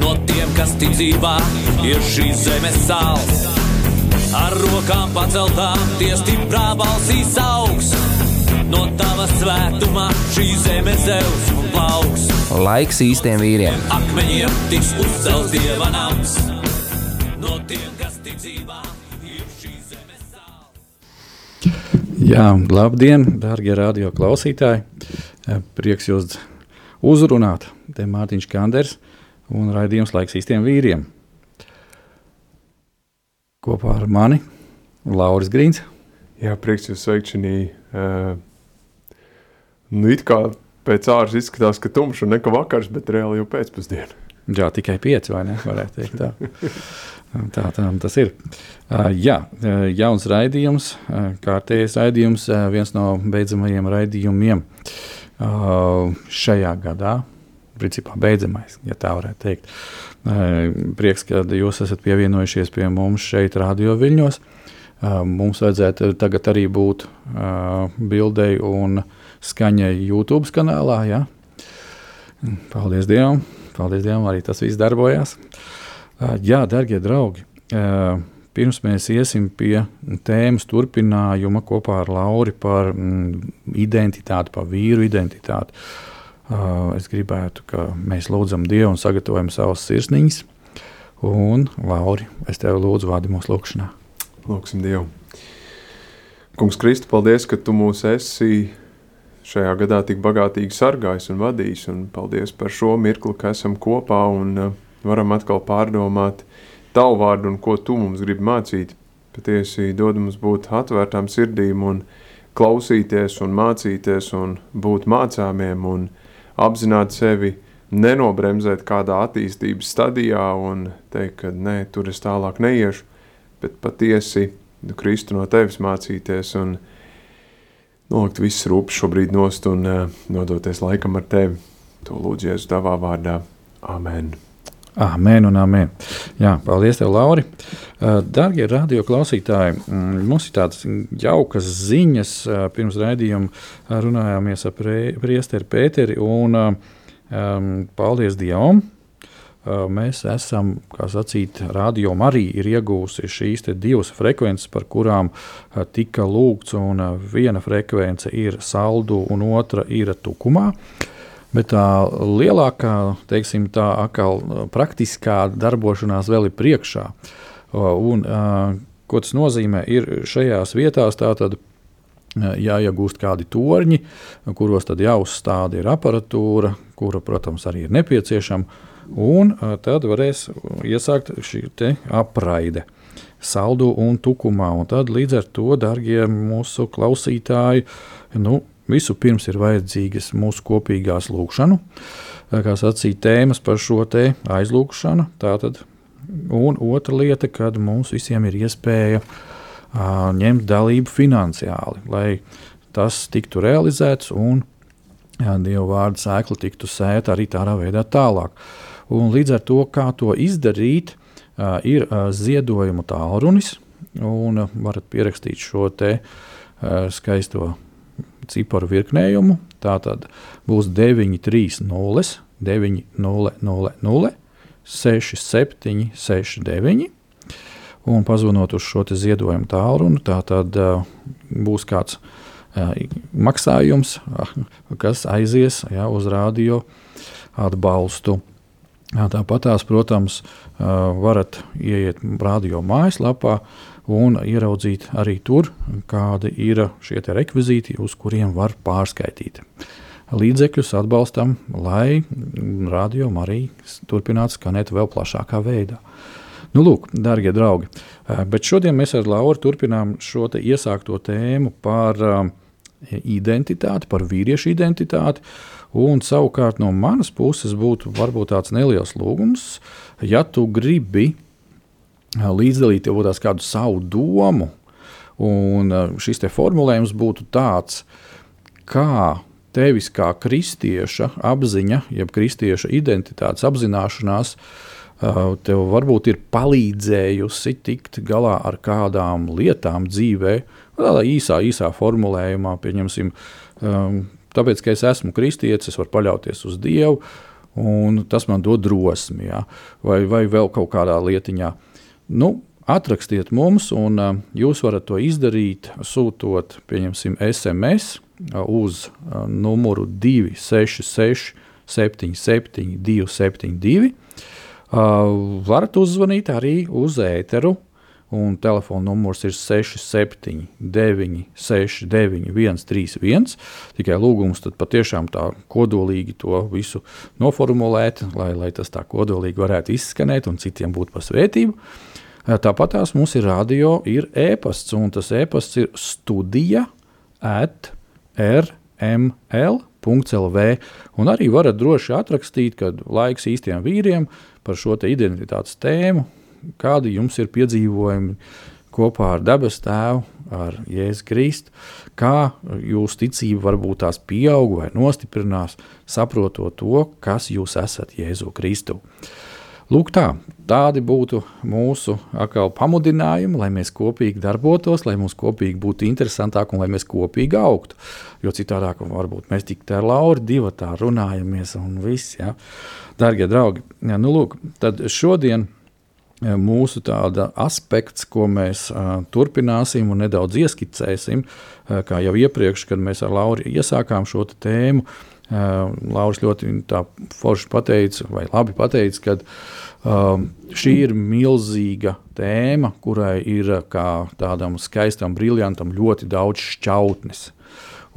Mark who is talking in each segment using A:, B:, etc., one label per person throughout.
A: no tiem, kas ticībā ir šīs zemes sāls. Ar rokām paceltām, tie stiprā balsīs augs. No tava svētumā šī zeme zeus un plauks.
B: Laiks īstiem vīriem.
A: Akmeņiem tiks uzcelts dieva nams. No tiem, kas ticībā ir šīs zemes sāls.
C: Jā, labdien, darbie radio klausītāji! Prieks jūs uzrunāt. Te Mārtiņš Kanders un raidījums laiks īstiem vīriem. Kopā ar mani Lauris Grīns.
D: Jā, prieks jūs sveikt šī. Uh, nu, it kā pēc āras izskatās, ka tumšs un neka vakars, bet reāli jau pēcpusdiena.
C: Jā, tikai pieci, vai ne? Varētu teikt tā. tā, tā tas ir. Uh, jā, jauns raidījums, kārtējais raidījums, viens no beidzamajiem raidījumiem uh, šajā gadā, principā beidzamais, ja tā varētu teikt. Prieks, ka jūs esat pievienojušies pie mums šeit, Radio Viļņos. Mums vajadzētu tagad arī būt bildei un skaņai YouTube kanālā. Ja? Paldies Dievam! Paldies Dievam, arī tas viss darbojās. Jā, darbie draugi! Pirms mēs iesim pie tēmas turpinājuma kopā ar Lauru par identitāti, par vīru identitāti. Uh, Es gribētu, ka mēs lūdzam Dievu un sagatavojam savas sirsniņas. Un, Lauri, es tevi lūdzu, vādi mūsu lūgšanā.
D: Lūksim Dievu. Kungs, Kristu, paldies, ka tu mūs esi šajā gadā tik bagātīgi sargājis un vadījis. Un paldies par šo mirkli, ka esam kopā un varam atkal pārdomāt tavu vārdu un ko tu mums gribi mācīt. Patiesi dod mums būt atvērtām sirdīm un klausīties un mācīties un būt mācāmiem un apzināt sevi, nenobremzēt kādā attīstības stadijā un teikt, ka nē, tur es tālāk neiešu, bet patiesi nu, Kristu no tevis mācīties un nolikt visas rūpes šobrīd nost un uh, nodoties laikam ar tevi. To lūdzu Jēzus tavā vārdā. Amen.
C: Amen un amen. Jā, paldies, tev, Lauri. Darbie radio klausītāji, mm, mums ir tādas jaukas ziņas. Pirms raidījuma runājāmies ar priesteri Pēteri un um, paldies Dievam. Mēs esam, kā sacīt, rādījumā arī ir iegūsi šīs divas frekvences, par kurām tika lūgts. Un, viena frekvence ir saldu, un otra ir tukumā. Uh, Bet tā lielākā, teiksim, tā atkal praktiskā darbošanās vēl ir priekšā. Un, ko tas nozīmē? Ir šajās vietās tātad jāiegūst kādi torņi, kuros tad jāuzstāda ir aparatūra, kura, protams, arī ir nepieciešama. Un tad varēs iesākt šī apraide saldu un tukumā. Un tad līdz ar to, darbie mūsu klausītāji, nu, Vispirms ir vajadzīgas mūsu kopīgās lūkšanu, kā sacīja tēmas par šo te aizlūkšanu. Tātad, un otra lieta, kad mums visiem ir iespēja a, ņemt dalību finansiāli, lai tas tiktu realizēts un jā, Dieva vārda sēkla tiktu sēta arī tādā veidā tālāk. Un līdz ar to, kā to izdarīt, a, ir a, ziedojumu tālrunis, un varat pierakstīt šo te a, skaisto ciparu virknējumu. Tā tad būs 930, 900, 6769. Un pazvanot uz šo ziedojumu tālruni, tā tad uh, būs kāds uh, maksājums, uh, kas aizies ja, uz radio atbalstu. Tāpat protams, varat ieiet radio mājaslapā un ieraudzīt arī tur, kādi ir šie rekvizīti, uz kuriem var pārskaitīt. Līdzekļus atbalstam, lai radio arī turpinātu skanēt vēl plašākā veidā. Nu, lūk, darbie draugi, bet šodien mēs ar Lauru turpinām šo te iesākto tēmu par um, identitāti, par vīriešu identitāti. Un savukārt no manas puses būtu varbūt tāds neliels lūgums, ja tu gribi līdzdalīt jau tās kādu savu domu. Un šis formulējums būtu tāds, kā tevis kā kristieša apziņa, jeb kristieša identitātes apzināšanās, tev varbūt ir palīdzējusi tikt galā ar kādām lietām dzīvē, tādā īsā, īsā formulējumā, pieņemsim, tāpēc, ka es esmu kristietis, es varu paļauties uz Dievu, un tas man dod drosmi, ja? vai, vai vēl kaut kādā lietiņā. Nu, Atrakstiet mums, un uh, jūs varat to izdarīt, sūtot, SMS uh, uz uh, numuru 266, 77, 272. Varat uzzvanīt arī uz ēteru, un telefona numurs ir 679, 691, 131. Tikai lūgums tad patiešām tā kodolīgi to visu noformulēt, lai, lai tas tā kodolīgi varētu izskanēt un citiem būtu par svētību. Tāpat tās mums ir radio, ir e-pasts, un tas e-pasts ir studija at rml.lv. Un arī varat droši atrakstīt, kad laiks īstiem vīriem par šo identitātes tēmu, kādi jums ir piedzīvojumi kopā ar dabas tēvu, ar Jēzu Kristu, kā jūsu ticība varbūt tās pieaug vai nostiprinās, saprotot to, kas jūs esat Jēzu Kristu. Lūk, tā, tādi būtu mūsu pamudinājumi, lai mēs kopīgi darbotos, lai mums kopīgi būtu interesantāk un lai mēs kopīgi augtu. Jo citādi varbūt mēs tikai ar Lauru divu tā runājamies un viss. Ja. Darbie draugi, ja, nu, lūk, tad šodien mūsu aspekts, ko mēs uh, turpināsim un nedaudz ieskicēsim, uh, kā jau iepriekš, kad mēs ar Lauru iesākām šo tēmu. Uh, Lauris ļoti forši pateica, vai labi pateica, ka um, šī ir milzīga tēma, kurai ir kā tādam skaistam, briljantam ļoti daudz šķautnes.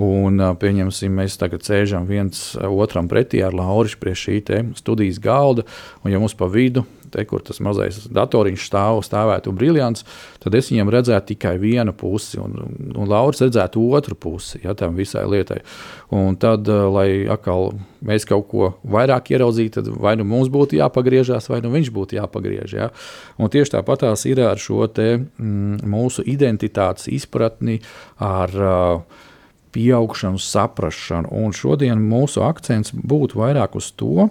C: Un, pieņemsim, mēs tagad sēžam viens otram pretī ar Laurišu pie šī studijas galda, un ja mums pa vidu te, kur tas mazais datoriņš stāv, stāvētu briljants, tad es viņam redzētu tikai vienu pusi, un, un Lauris redzētu otru pusi ja, tam visai lietai. Un tad, lai atkal mēs kaut ko vairāk ieraudzītu, tad vai nu mums būtu jāpagriežās, vai nu viņš būtu jāpagriež. Ja. Un tieši tāpat tās ir ar šo te, mm, mūsu identitātes izpratni, ar uh, pieaugšanu, saprāšanu. Un šodien mūsu akcents būtu vairāk uz to,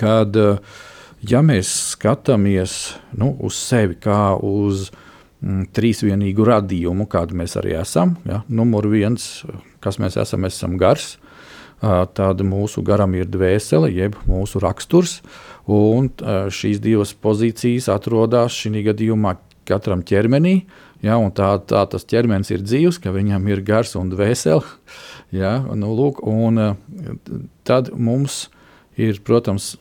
C: kad uh, ja mēs skatāmies nu, uz sevi kā uz mm, trīsvienīgu radījumu, kādu mēs arī esam, ja, numur viens, kas mēs esam, mēs esam gars, tad mūsu garam ir dvēsele, jeb mūsu raksturs, un šīs divas pozīcijas atrodas šī gadījumā katram ķermenī. Ja, tā, tā tas ķermenis ir dzīves, ka viņam ir gars un dvēsele. Ja, nu, lūk, un, tad mums ir, protams,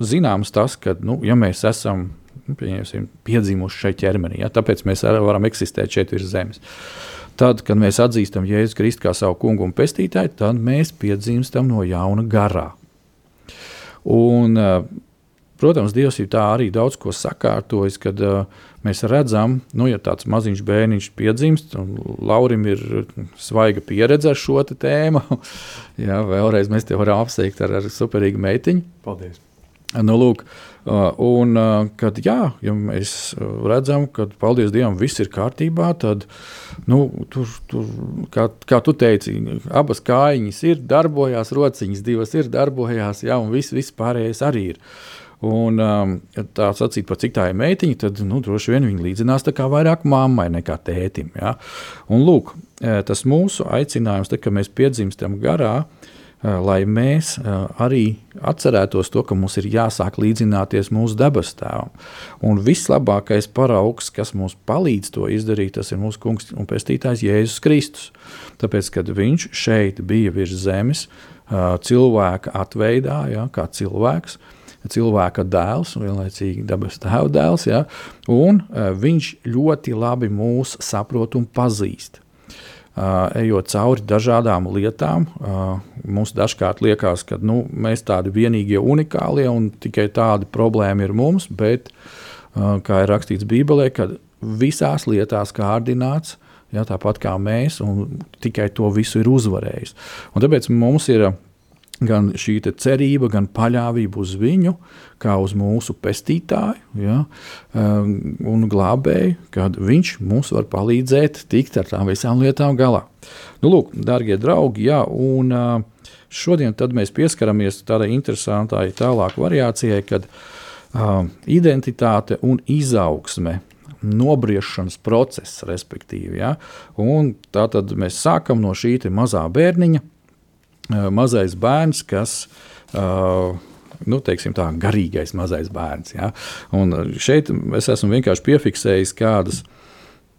C: zināms tas, ka, nu, ja mēs esam nu, piedzimuši šeit ķermenī, ja, tāpēc mēs varam eksistēt šeit virs zemes. Tad, kad mēs atzīstam Jēzu Kristu kā savu kungu un pestītāju, tad mēs piedzimstam no jauna garā. Un, protams, Dievs ir tā arī daudz ko sakārtojis, kad uh, mēs redzam, nu, ja tāds maziņš bērniņš piedzimst, un Laurim ir svaiga pieredze ar šo tēmu, jā, vēlreiz mēs te varam apsveikt ar, ar superīgu meitiņu.
D: Paldies!
C: Nu, lūk, un kad jā, ja mēs redzam, ka paldies Dievam, viss ir kārtībā, tad, nu, tur, tur, kā, kā tu teici, abas kājiņas ir, darbojās, rociņas divas ir, darbojās, jā, un viss, viss pārējais arī ir. Un tā sacīt par cik tā ir meitiņa, tad nu, droši vien viņa līdzinās vairāk mammai nekā tētim. Ja? Un lūk, tas mūsu aicinājums, te, kad mēs piedzimstam garā, Eh, lai mēs eh, arī atcerētos to, ka mums ir jāsāk līdzināties mūsu dabas tēvam. Un vislabākais paraugs, kas mums palīdz to izdarīt, tas ir mūsu kungs un pestītājs Jēzus Kristus. Tāpēc, kad viņš šeit bija virs zemes, cilvēka atveidā, ja, kā cilvēks, cilvēka dēls, vienlaicīgi dabas tēva dēls, ja, un viņš ļoti labi mūs saprot un pazīst. Uh, ejot cauri dažādām lietām, uh, mums dažkārt liekas, ka nu, mēs tādi vienīgie unikālie un tikai tāda problēma ir mums, bet, uh, kā ir rakstīts Bībelē, kad visās lietās kārdināts, ja, tāpat kā mēs, un tikai to visu ir uzvarējis. Un tāpēc mums ir gan šī cerība, gan paļāvība uz viņu, kā uz mūsu pestītāju ja, um, un glābēju, kad viņš mums var palīdzēt tikt ar tām visām lietām galā. Nu, lūk, darbie draugi, jā, un uh, šodien mēs pieskaramies tādai interesantai tālāk variācijai, kad uh, identitāte un izaugsme nobriešanas process, respektīvi. Ja? Un tā tad mēs sākam no šī mazā bērniņa, mazais bērns, kas uh, nu, teiksim, tā, garīgais mazais bērns. Ja? Un šeit es esmu vienkārši piefiksējis kādas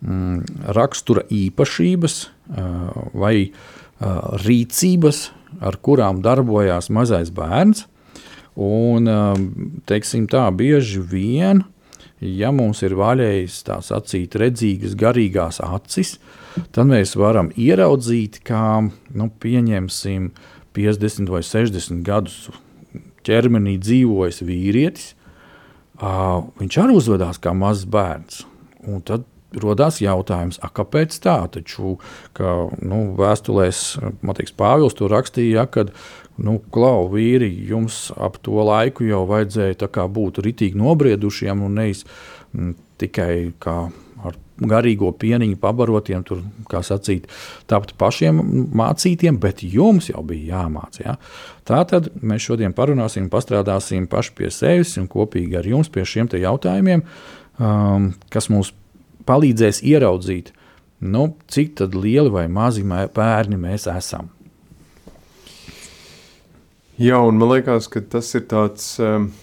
C: mm, rakstura īpašības uh, vai uh, rīcības, ar kurām darbojās mazais bērns. Un, uh, teiksim, tā bieži vien, ja mums ir vaļējas tā sacīt, redzīgas, garīgās acis, tad mēs varam ieraudzīt, kā nu, pieņemsim 50 vai 60 gadus ķermenī dzīvojis vīrietis. Uh, viņš arī uzvedās kā mazs bērns. Un tad radās jautājums, kāpēc tā? Taču, ka, nu, vēstulēs Matīs Pāvils to rakstīja, ja, kad nu, klau, vīri, jums ap to laiku jau vajadzēja būt ritīgi nobriedušiem un nevis m, tikai kā garīgo pieniņu pabarotiem, tur, kā sacīt, tapt pašiem mācītiem, bet jums jau bija jāmācās. Ja? Tā tad mēs šodien parunāsim, pastrādāsim paši pie sevis un kopīgi ar jums pie šiem jautājumiem, um, kas mums palīdzēs ieraudzīt, nu, cik lieli vai mazi bērni mēs esam.
D: Jā, un man liekas, ka tas ir tāds. Um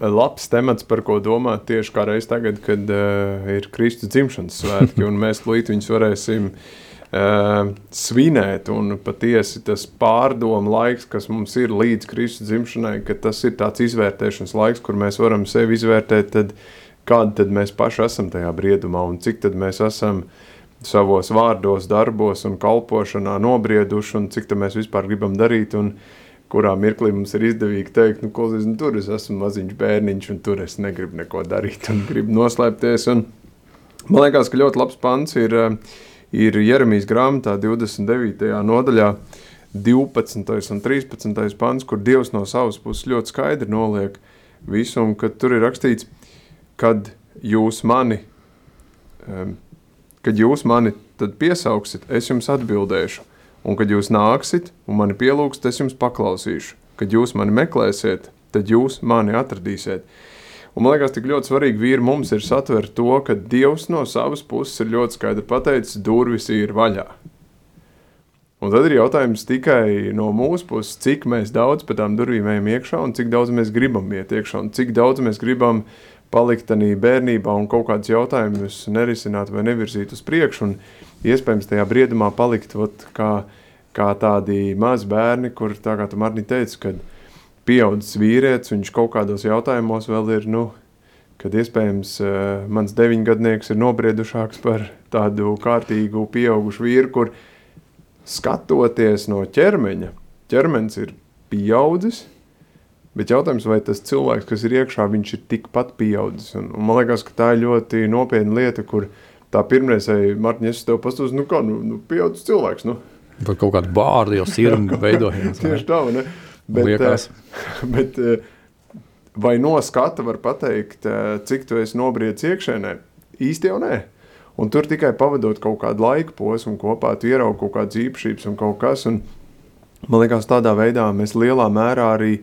D: labs temats, par ko domāt tieši kā reiz tagad, kad uh, ir Kristus dzimšanas svētki, un mēs līdz viņus varēsim uh, svinēt. Un patiesi tas pārdomu laiks, kas mums ir līdz Kristus dzimšanai, ka tas ir tāds izvērtēšanas laiks, kur mēs varam sevi izvērtēt, tad kādi tad mēs paši esam tajā briedumā un cik tad mēs esam savos vārdos, darbos un kalpošanā nobrieduši un cik tad mēs vispār gribam darīt. Un, uh, kurā mirklī mums ir izdevīgi teikt, nu, ko es nu, tur es esmu maziņš bērniņš, un tur es negribu neko darīt, un gribu noslēpties. Un man liekas, ka ļoti labs pants ir, eh, ir Jeremijas grāmatā 29. nodaļā. 12. un 13. pants, kur Dievs no savas puses ļoti skaidri noliek visu, un kad tur ir rakstīts, kad jūs mani, kad jūs mani tad piesauksit, es jums atbildēšu Un kad jūs nāksiet un mani pielūgsiet, es jums paklausīšu. Kad jūs mani meklēsiet, tad jūs mani atradīsiet. Un man liekas, tik ļoti svarīgi vīri mums ir satvert to, ka Dievs no savas puses ir ļoti skaidri pateicis, durvis ir vaļā. Un tad ir jautājums tikai no mūsu puses, cik mēs daudz pa tām durvīm ejam iekšā un cik daudz mēs gribam iet iekšā un cik daudz mēs gribam palikt tādā bērnībā un kaut kādus jautājumus nerisināt vai nevirzīt uz priekšu. Un iespējams tajā briedumā palikt ot, kā, kā tādi mazi bērni, kur, tā kā tu Marni teici, kad pieaudzis vīrietis, viņš kaut kādos jautājumos vēl ir, nu, kad iespējams uh, mans deviņgadnieks ir nobriedušāks par tādu kārtīgu pieaugušu vīru, kur skatoties no ķermeņa, ķermenis ir pieaudzis, bet jautājums, vai tas cilvēks, kas ir iekšā, viņš ir tikpat pieaudzis. Un, un man liekas, ka tā ir ļoti nopietna lieta, kur uh, tā pirmreizēji Mārtiņš, es tev pastos, nu kā, nu, nu pieaudzis cilvēks, nu.
C: Par kaut kādu bārdu jau sirmu veidojās.
D: Tieši tā, ne? Bet, Liekas. Eh, bet eh, vai no skata var pateikt, eh, cik tu esi nobriedis iekšēnē? Īsti jau nē. Un tur tikai pavadot kaut kādu laika posmu kopā, tu ieraugi kaut kādas īpašības un kaut kas. Un man liekas, tādā veidā mēs lielā mērā arī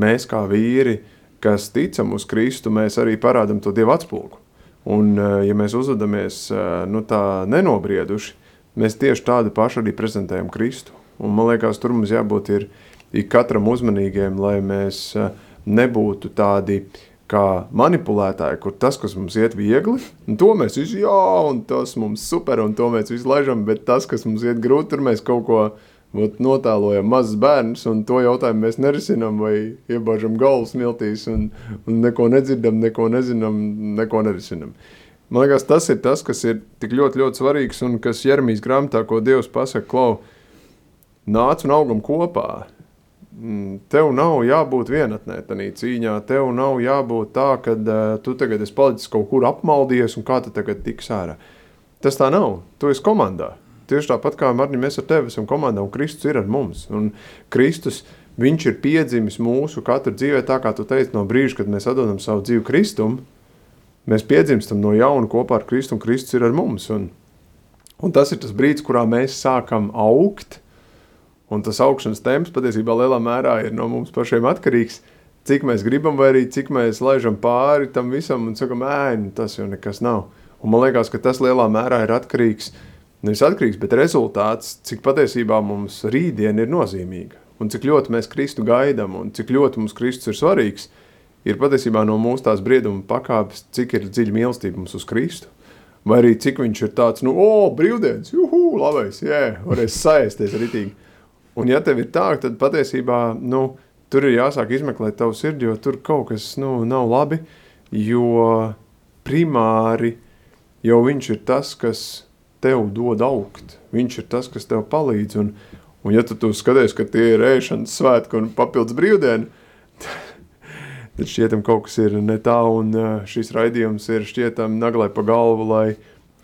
D: mēs kā vīri, kas ticam uz Kristu, mēs arī parādam to Dievu atspulgu. Un, eh, ja mēs uzvedamies eh, nu, tā nenobrieduši, mēs tieši tādu pašu arī prezentējam Kristu. Un, man liekas, tur mums jābūt ir, ir katram uzmanīgiem, lai mēs eh, nebūtu tādi kā manipulētāji, kur tas, kas mums iet viegli, un to mēs visi, jā, un tas mums super, un to mēs visi laižam, bet tas, kas mums iet grūti, tur mēs kaut ko Ot, notēlojam mazus bērnus, un to jautājumu mēs nerisinām, vai iebāžam galvas smiltīs, un, un neko nedzirdam, neko nezinām, neko nerisinām. Man liekas, tas ir tas, kas ir tik ļoti, ļoti svarīgs, un kas Jeremijas grāmatā, ko Dievs pasaka, klau, nāc un augam kopā. Mm, tev nav jābūt vienatnē tādā cīņā, tev nav jābūt tā, ka uh, tu tagad esi palicis kaut kur apmaldies, un kā tu tagad tiks ārā. Tas tā nav, tu esi komandā. Tieši tāpat kā Marņi, mēs ar tevi esam komandā, un Kristus ir ar mums. Un Kristus, viņš ir piedzimis mūsu katru dzīvē, tā kā tu teici, no brīža, kad mēs atdodam savu dzīvi Kristum, mēs piedzimstam no jauna kopā ar Kristu, un Kristus ir ar mums. Un, un tas ir tas brīdis, kurā mēs sākam augt, un tas augšanas temps patiesībā lielā mērā ir no mums pašiem atkarīgs, cik mēs gribam, vai arī cik mēs laižam pāri tam visam un sakam, ē, nu, tas jau nekas nav. Un man liekas, ka tas lielā mērā ir atkarīgs, nevis atkarīgs, bet rezultāts, cik patiesībā mums rītdiena ir nozīmīga. Un cik ļoti mēs Kristu gaidām, un cik ļoti mums Kristus ir svarīgs, ir patiesībā no mūsu tās brieduma pakāpes, cik ir dziļa mīlestība mums uz Kristu. Vai arī cik viņš ir tāds, nu, o, brīvdienas, juhu, labais, jē, varēs saēsties ritīgi. Un ja tev ir tā, tad patiesībā, nu, tur ir jāsāk izmeklēt tavu sirdi, jo tur kaut kas, nu, nav labi, jo primāri jau viņš ir tas, kas tev dod augt. Viņš ir tas, kas tev palīdz. Un, un ja tu, tu skaties, ka tie ir ēšanas svētki un papildus brīvdieni, tad šķietam kaut kas ir ne tā, un šis raidījums ir šķietam naglai pa galvu, lai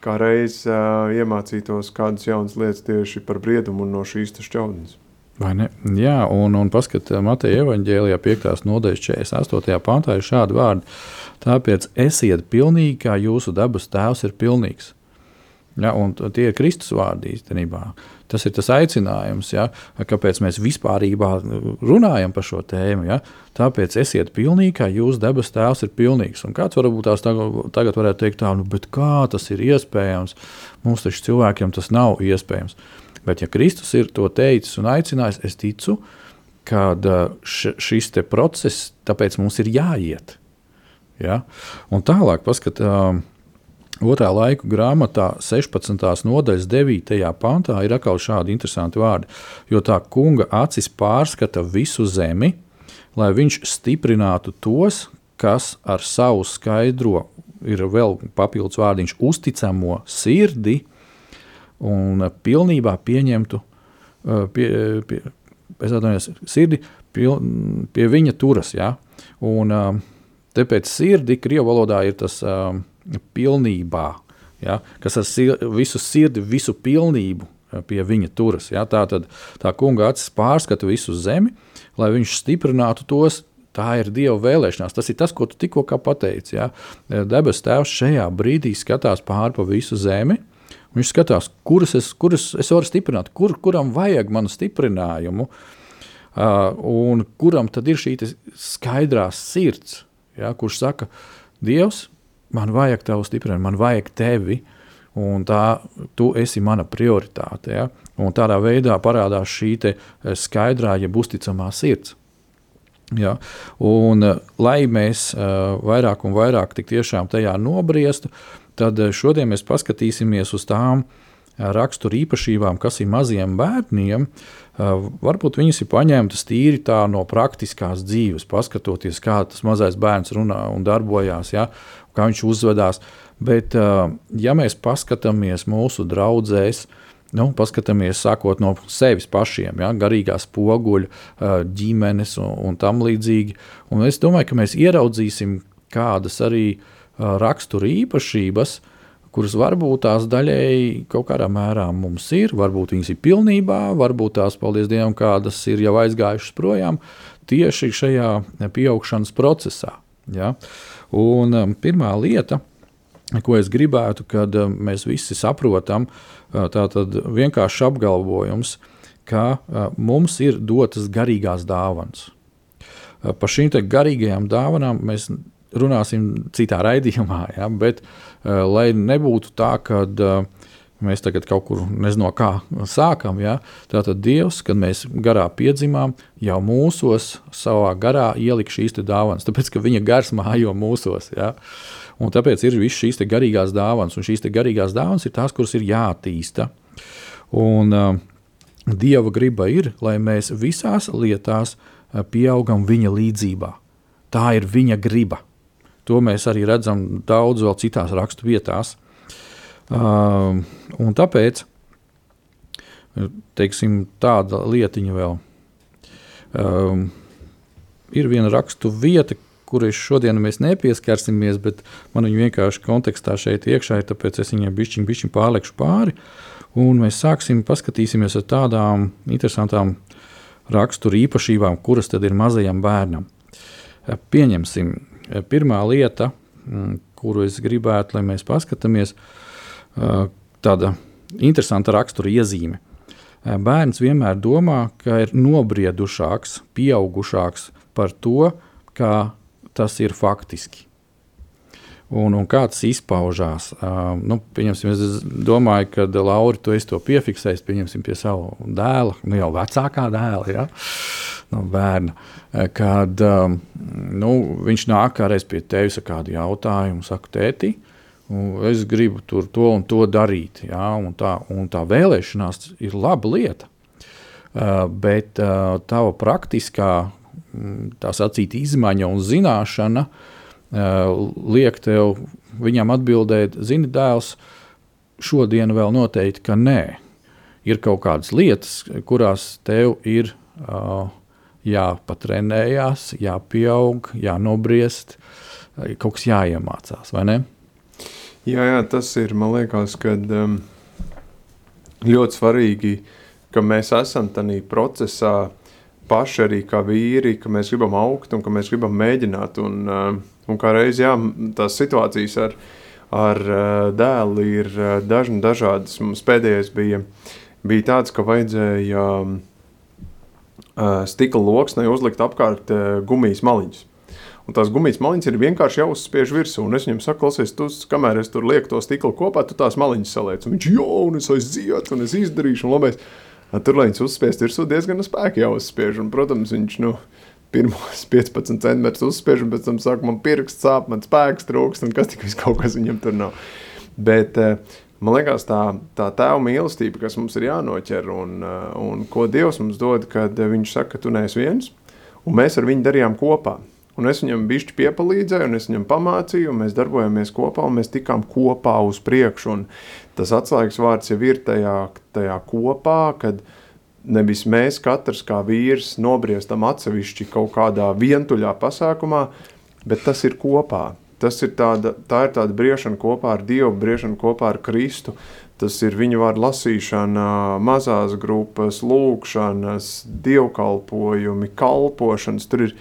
D: kā reiz uh, iemācītos kādas jaunas lietas tieši par briedumu un no šīs šķaudnes.
C: Vai ne? Jā, un, un paskatieties, Mateja evanģēlijā 5. nodaļas 48. pantā ir šādi vārdi. Tāpēc esiet pilnīgi, kā jūsu dabas tēvs ir pilnīgs. Ja, tie ir Kristus vārdi īstenībā. Tas ir tas aicinājums, ja, kāpēc mēs vispār runājam par šo tēmu. Ja. Tāpēc esiet pilnīgi, kā jūsu debes tēvs ir pilnīgs. Un kāds varbūt tās tagad, varētu teikt, tā, nu, kā tas ir iespējams? Mums taču cilvēkiem tas nav iespējams. Bet, ja Kristus ir to teicis un aicinājis, es ticu, ka šis process, tāpēc mums ir jāiet. Ja? Un tālāk paskatām. Otrā laika grāmatā, 16. nodaļas 9. pantā, ir atkal šādi interesanti vārdi. Jo tā kunga acis pārskata visu zemi, lai viņš stiprinātu tos, kas ar savu skaidro, ir vēl papildus vārdiņš, uzticamo sirdi un pilnībā pieņemtu, pie, pie, es atvainojos, sirdi pie, pie viņa turas. Ja? Un, Tāpēc sirdi krievu valodā ir tas um, pilnībā, ja, kas ar sir visu sirdi, visu pilnību pie viņa turas. Ja. Tā tad tā kunga acis pārskata visu zemi, lai viņš stiprinātu tos. Tā ir Dieva vēlēšanās. Tas ir tas, ko tu tikko pateici. Ja. Debes Tēvs šajā brīdī skatās pāri pa visu zemi. Viņš skatās, kuras es, kuras es varu stiprināt, kur, kuram vajag manu stiprinājumu, uh, un kuram tad ir šī skaidrā sirds, ja, kurš saka, Dievs, man vajag tavu stiprinājumu, man vajag tevi. Un tā, tu esi mana prioritāte. Ja? Un tādā veidā parādās šī eh, skaidrā, jeb uzticamā sirds. Ja? Un, eh, lai mēs uh, vairāk un vairāk tajā nobriestu, tad šodien mēs paskatīsimies uz tām uh, rakstura īpašībām, kas ir maziem bērniem, varbūt viņas ir paņemtas tīri no praktiskās dzīves, paskatoties, kā tas mazais bērns runā un darbojās, ja, kā viņš uzvedās. Bet, ja mēs paskatāmies mūsu draugzēs, nu, paskatāmies sākot no sevis pašiem, ja, garīgās poguļa, ģimenes un, un tam līdzīgi, un es domāju, ka mēs ieraudzīsim kādas arī rakstura īpašības, uh, kuras varbūt tās daļēji kaut kādā mērā mums ir, varbūt viņas ir pilnībā, varbūt tās, paldies Dievam, kādas ir jau aizgājušas projām tieši šajā pieaugšanas procesā. Ja? Un um, pirmā lieta, ko es gribētu, kad um, mēs visi saprotam, uh, tātad vienkārši apgalvojums, ka uh, mums ir dotas garīgās dāvanas. Uh, par šīm garīgajām dāvanām mēs runāsim citā raidījumā, ja, bet uh, lai nebūtu tā, ka uh, mēs tagad kaut kur nezinu, no kā sākam. Ja? Tātad Dievs, kad mēs garā piedzimām, jau mūsos, savā garā ielika šīs dāvanas, tāpēc ka viņa gars mājo mūsos. Ja? Un tāpēc ir visas šīs garīgās dāvanas, un šīs garīgās dāvanas ir tās, kuras ir jāattīsta. Un, uh, Dieva griba ir, lai mēs visās lietās pieaugam viņa līdzībā. Tā ir viņa griba. To mēs arī redzam daudz vēl citās rakstu vietās. Uh, tāpēc teiksim, tāda lietiņa vēl. Um, ir viena rakstu vieta, kurai šodien mēs nepieskarsimies, bet man viņa vienkārši kontekstā šeit iekšā ir, tāpēc es viņai bišķiņ, bišķiņ pārlekšu pāri. Un mēs sāksim paskatīsimies uz tādām interesantām rakstura īpašībām, kuras tad ir mazajam bērnam. Pieņemsim, pirmā lieta, mm, kuru es gribētu, lai mēs paskatāmies, tāda interesanta rakstura iezīme bērns vienmēr domā, ka ir nobriedušāks, pieaugušāks par to, kā tas ir faktiski. Un, un kā tas izpaužās? Uh, nu, es domāju, ka Laura to, to piefiksēs pie sava dēla, nu, jau vecākā dēla, ja? no bērna. Kad um, nu, viņš nāk kādreiz pie tevis ar kādu jautājumu, saka, tēti, es gribu tur to un to darīt. Ja, un tā, un tā vēlēšanās ir laba lieta. Uh, bet uh, tava praktiskā tā sacīt, izmaiņa un zināšana uh, liek tev viņam atbildēt, zini, dēls, šodien vēl noteikti, ka nē. Ir kaut kādas lietas, kurās tev ir uh, jāpatrenējās, jāpieaug, jānobriest, kaut kas jāiemācās, vai ne?
D: Jā, jā, tas ir. Man liekas, ka um, ļoti svarīgi, ka mēs esam tajā procesā paši arī kā vīri, ka mēs gribam augt un ka mēs gribam mēģināt. Un, uh, un kā reizē jā, tās situācijas ar, ar dēlu ir dažna, dažādas. Mums pēdējais bija, bija tāds, ka vajadzēja stikla loksnē uzlikt apkārt gumijas maliņus. Un tās gumijas maliņas ir vienkārši jāuzspiež virsū. Un es viņam saku, klausies, tu, kamēr es tur lieku to stiklu kopā, tu tās maliņas saliec. Un viņš jau, un es aiziet, un es izdarīšu, un labais. Tur, lai viņas uzspiest virsū, diezgan spēki jāuzspiež. Un, protams, viņš, nu, pirmos 15 centimetrus uzspiež, un pēc tam saka, man pirksts sāp, man spēks trūkst, un kas tik vis kaut kas viņam tur nav. Bet, eh, man liekas, tā, tā tēva mīlestība, kas mums ir jānoķer, un, eh, un ko Dievs mums dod, kad viņš saka, ka tu neesi viens, un mēs ar viņu darījām kopā. Un es viņam bišķi piepalīdzēju, un es viņam pamācīju, un mēs darbojāmies kopā, un mēs tikām kopā uz priekšu. Un tas atslēgas vārds jau ir tajā, tajā kopā, kad nevis mēs katrs kā vīrs nobriestam atsevišķi kaut kādā vientuļā pasākumā, bet tas ir kopā. Tas ir tāda, tā ir tāda briešana kopā ar Dievu, briešana kopā ar Kristu. Tas ir viņu vārdu lasīšana, mazās grupas, lūkšanas, dievkalpojumi, kalpošanas. Tur ir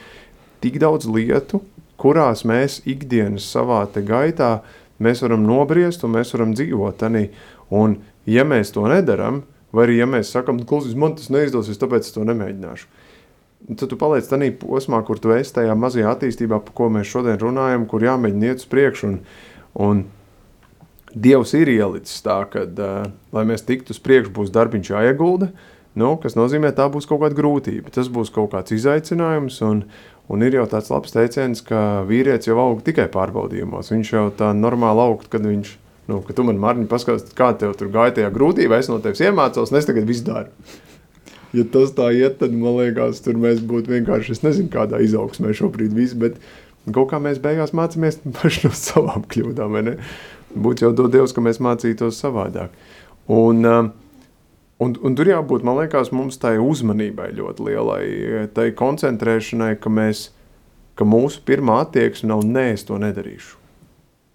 D: tik daudz lietu, kurās mēs ikdienas savā gaitā mēs varam nobriest un mēs varam dzīvot. Anī. Un, ja mēs to nedaram, vai arī ja mēs sakām, klausies, man tas neizdosies, tāpēc es to nemēģināšu. Tad tu paliec tajā posmā, kur tu esi tajā mazajā attīstībā, par ko mēs šodien runājam, kur jāmēģina iet uz priekšu. Un, un Dievs ir ielicis tā, ka, uh, lai mēs tiktu uz priekšu, būs darbiņš jāiegulda, nu, kas nozīmē, tā būs kaut kāda grūtība. Tas būs kaut kāds izaicinājums, un, Un ir jau tāds labs teiciens, ka vīrietis jau aug tikai pārbaudījumos. Viņš jau tā normāli aug, kad viņš, nu, ka tu man, Mārtiņ, paskaties, kā tev tur gāja tajā grūtībā, es no tevis iemācos, un es tagad visu daru. Ja tas tā iet, tad man liekas, tur mēs būtu vienkārši, es nezinu, kādā izaugsmē šobrīd visi, bet kaut kā mēs beigās mācāmies paši no savām kļūdām, vai ne? Būtu jau dod Dievs, ka mēs mācītos savādāk. Un, uh, Un, un tur jābūt, man liekas, mums tai uzmanībai ļoti lielai, tai koncentrēšanai, ka, mēs, ka mūsu pirmā attieksme nav nē, es to nedarīšu.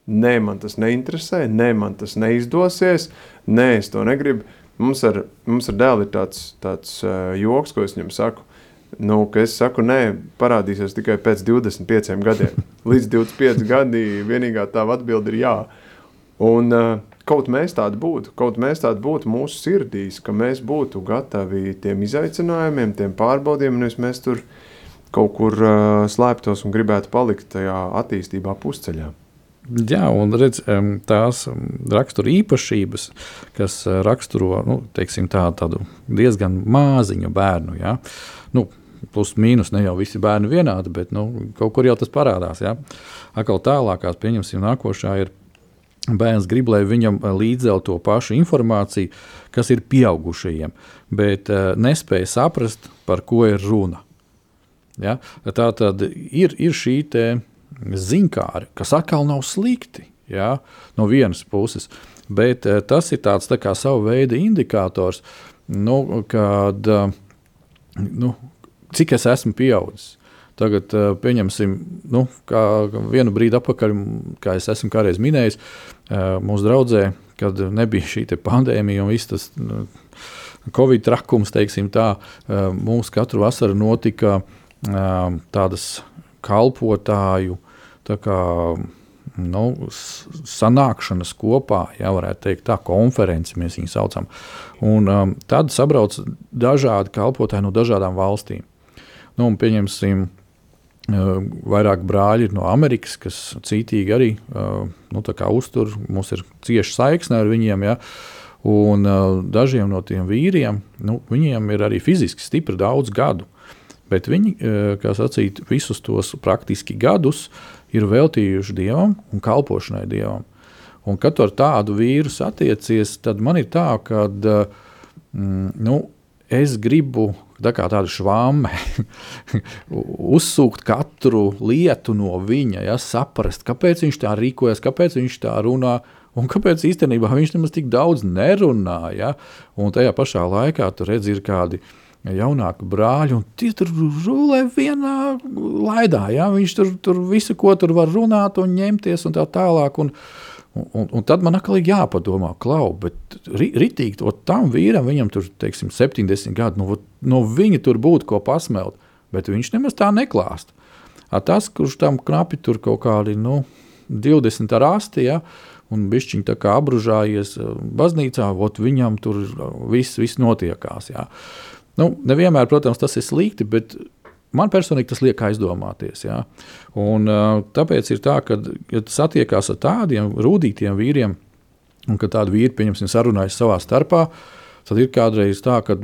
D: Nē, man tas neinteresē, nē, man tas neizdosies, nē, es to negribu. Mums ar, mums ar dēlu ir tāds, tāds uh, joks, ko es viņam saku. Nu, es saku, nē, parādīsies tikai pēc 25 gadiem. Līdz 25 gadi vienīgā tā atbilde ir jā. Un, uh, kaut mēs tādi būtu, kaut mēs tādi būtu mūsu sirdīs, ka mēs būtu gatavi tiem izaicinājumiem, tiem pārbaudījumiem, nevis mēs tur kaut kur uh, slēptos un gribētu palikt tajā attīstībā pusceļā.
C: Jā, un redz, tās rakstura īpašības, kas raksturo nu, teiksim, tā, tādu diezgan māziņu bērnu. Ja? Nu, plus mīnus ne jau visi bērni vienādi, bet nu, kaut kur jau tas parādās. Ja? Atkal tālākās, pieņemsim, nākošā ir Bērns grib, lai viņam eh, līdzēl to pašu informāciju, kas ir pieaugušajiem, bet uh, nespēja saprast, par ko ir runa. Ja? Tā tad ir, ir šī ziņkāra, kas atkal nav slikti ja? no vienas puses, bet uh, tas ir tāds tā kā sava veida indikators, nu, kad, uh, nu, cik es esmu pieaudzis. Tagad, uh, pieņemsim, nu, kā vienu brīdi atpakaļ, kā es esmu kādreiz minējis, mūsu draudzē, kad nebija šī pandēmija un viss tas nu, Covid trakums, teiksim tā, mums katru vasaru notika tādas kalpotāju tā kā, nu, sanākšanas kopā, ja varētu teikt, tā konferences mēs viņu saucam. Un, um, tad sabrauc dažādi kalpotāji no dažādām valstīm. Nu, pieņemsim, Vairāk brāļi no Amerikas, kas cītīgi arī nu, uztur. Mums ir cieša saikne ar viņiem. Ja? Un dažiem no tiem vīriem, nu, viņiem ir arī fiziski stipri daudz gadu. Bet viņi, kā sacīt, visus tos praktiski gadus ir veltījuši dievam un kalpošanai dievam. Un, kad ar tādu vīru satiecies, tad man ir tā, ka mm, nu, es gribu tā kā tāda švāme, uzsūkt katru lietu no viņa, ja, saprast, kāpēc viņš tā rīkojas, kāpēc viņš tā runā. Un kāpēc īstenībā viņš nemaz tik daudz nerunā? Ja? Un tajā pašā laikā tur redz, ir kādi jaunāki brāļi, un tie tur rulē vienā laidā. Ja? Viņš tur, tur visu, ko tur var runāt un ņemties un tā tālāk. Un, Un, un, tad man atkal ir jāpadomā, klau, bet ritīgi to tam vīram, viņam tur, teiksim, 70 gadi, nu, no viņa tur būtu ko pasmelt, bet viņš nemaz tā neklāst. A tas, kurš tam knapi tur kaut kādi, nu, 20 ar asti, ja, un bišķiņ tā kā apružājies eh, baznīcā, ot viņam tur viss, viss notiekās, ja. Nu, nevienmēr, protams, tas ir slikti, bet Man personīgi tas liek aizdomāties. Ja? Un, tāpēc ir tā, ka, kad satiekās ar tādiem rūtītiem vīriem, un kad tādi vīri, pieņemsim, sarunājas savā starpā, tad ir kādreiz tā, ka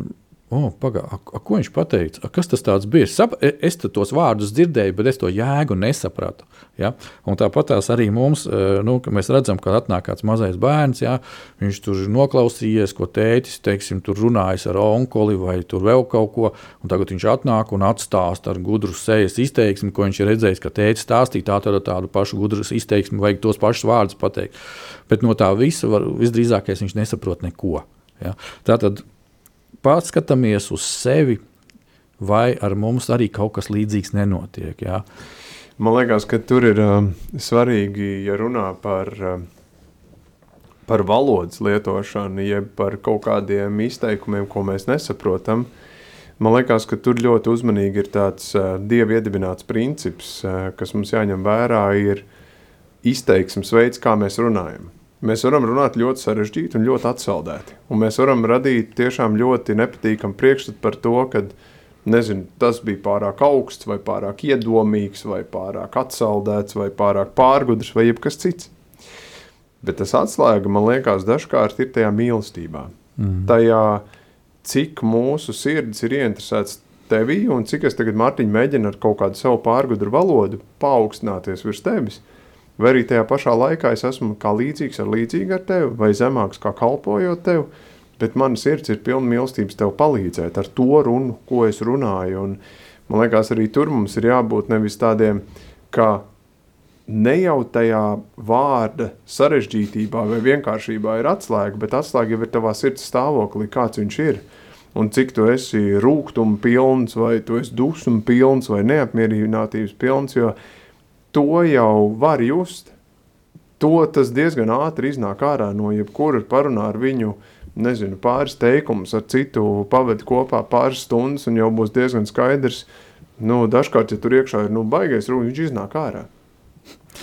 C: Oh, pagā, a, a, ko viņš teica? Kas tas bija? Sap, e, es tos vārdus dzirdēju, bet es to jēgu nesapratu. Ja? Un tāpat arī mums, e, nu, mēs redzam, ka atnāk kāds mazais bērns, ja? viņš tur noklausījies, ko tētis teiksim, tur runājis ar onkoli vai vēl kaut ko. Tagad viņš atnāk un atstāsta ar gudru sejas izteiksmi, ko viņš ir redzējis, ka tētis stāstīja tā, tad tādu pašu gudru izteiksmi, vajag tos pašus vārdus pateikt. Bet no tā visa var, visdrīzākais viņš nesaprot neko. Ja? Tātad paskatāmies uz sevi, vai ar mums arī kaut kas līdzīgs nenotiek. Jā.
D: Man liekas, ka tur ir um, svarīgi, ja runā par, um, par valodas lietošanu, jeb par kaut kādiem izteikumiem, ko mēs nesaprotam. Man liekas, ka tur ļoti uzmanīgi ir tāds uh, dievu iedibināts princips, uh, kas mums jāņem vērā, ir izteiksmes veids, kā mēs runājam. Mēs varam runāt ļoti sarežģīti un ļoti atsaldēti. Un mēs varam radīt tiešām ļoti nepatīkamu priekšstatu par to, ka nezinu, tas bija pārāk augsts, vai pārāk iedomīgs, vai pārāk atsaldēts, vai pārāk pārgudrs, vai jebkas cits. Bet tas atslēga, man liekas, dažkārt ir tajā mīlestībā. Mm. Tajā, cik mūsu sirds ir ieinteresēts tevī, un cik es tagad, Mārtiņ, mēģinu ar kaut kādu savu pārgudru valodu paaugstināties virs tevis. Vai arī tajā pašā laikā es esmu kā līdzīgs ar līdzīgu ar tevi, vai zemāks kā kalpojot tev, bet mana sirds ir pilna mīlestības tev palīdzēt ar to runu, ko es runāju. Un man liekas, arī tur mums ir jābūt nevis tādiem, ka ne jau tajā vārda sarežģītībā vai vienkāršībā ir atslēga, bet atslēga jau ir tavā sirds stāvoklī, kāds viņš ir. Un cik tu esi rūkuma pilns, vai tu esi dusmu pilns, vai neapmierinātības pilns, jo to jau var just. To tas diezgan ātri iznāk ārā no jebkura parunā ar viņu, nezinu, pāris teikumus, ar citu pavadi kopā pāris stundas, un jau būs diezgan skaidrs, nu, dažkārt, ja tur iekšā ir, nu, baigais rūk, viņš iznāk ārā.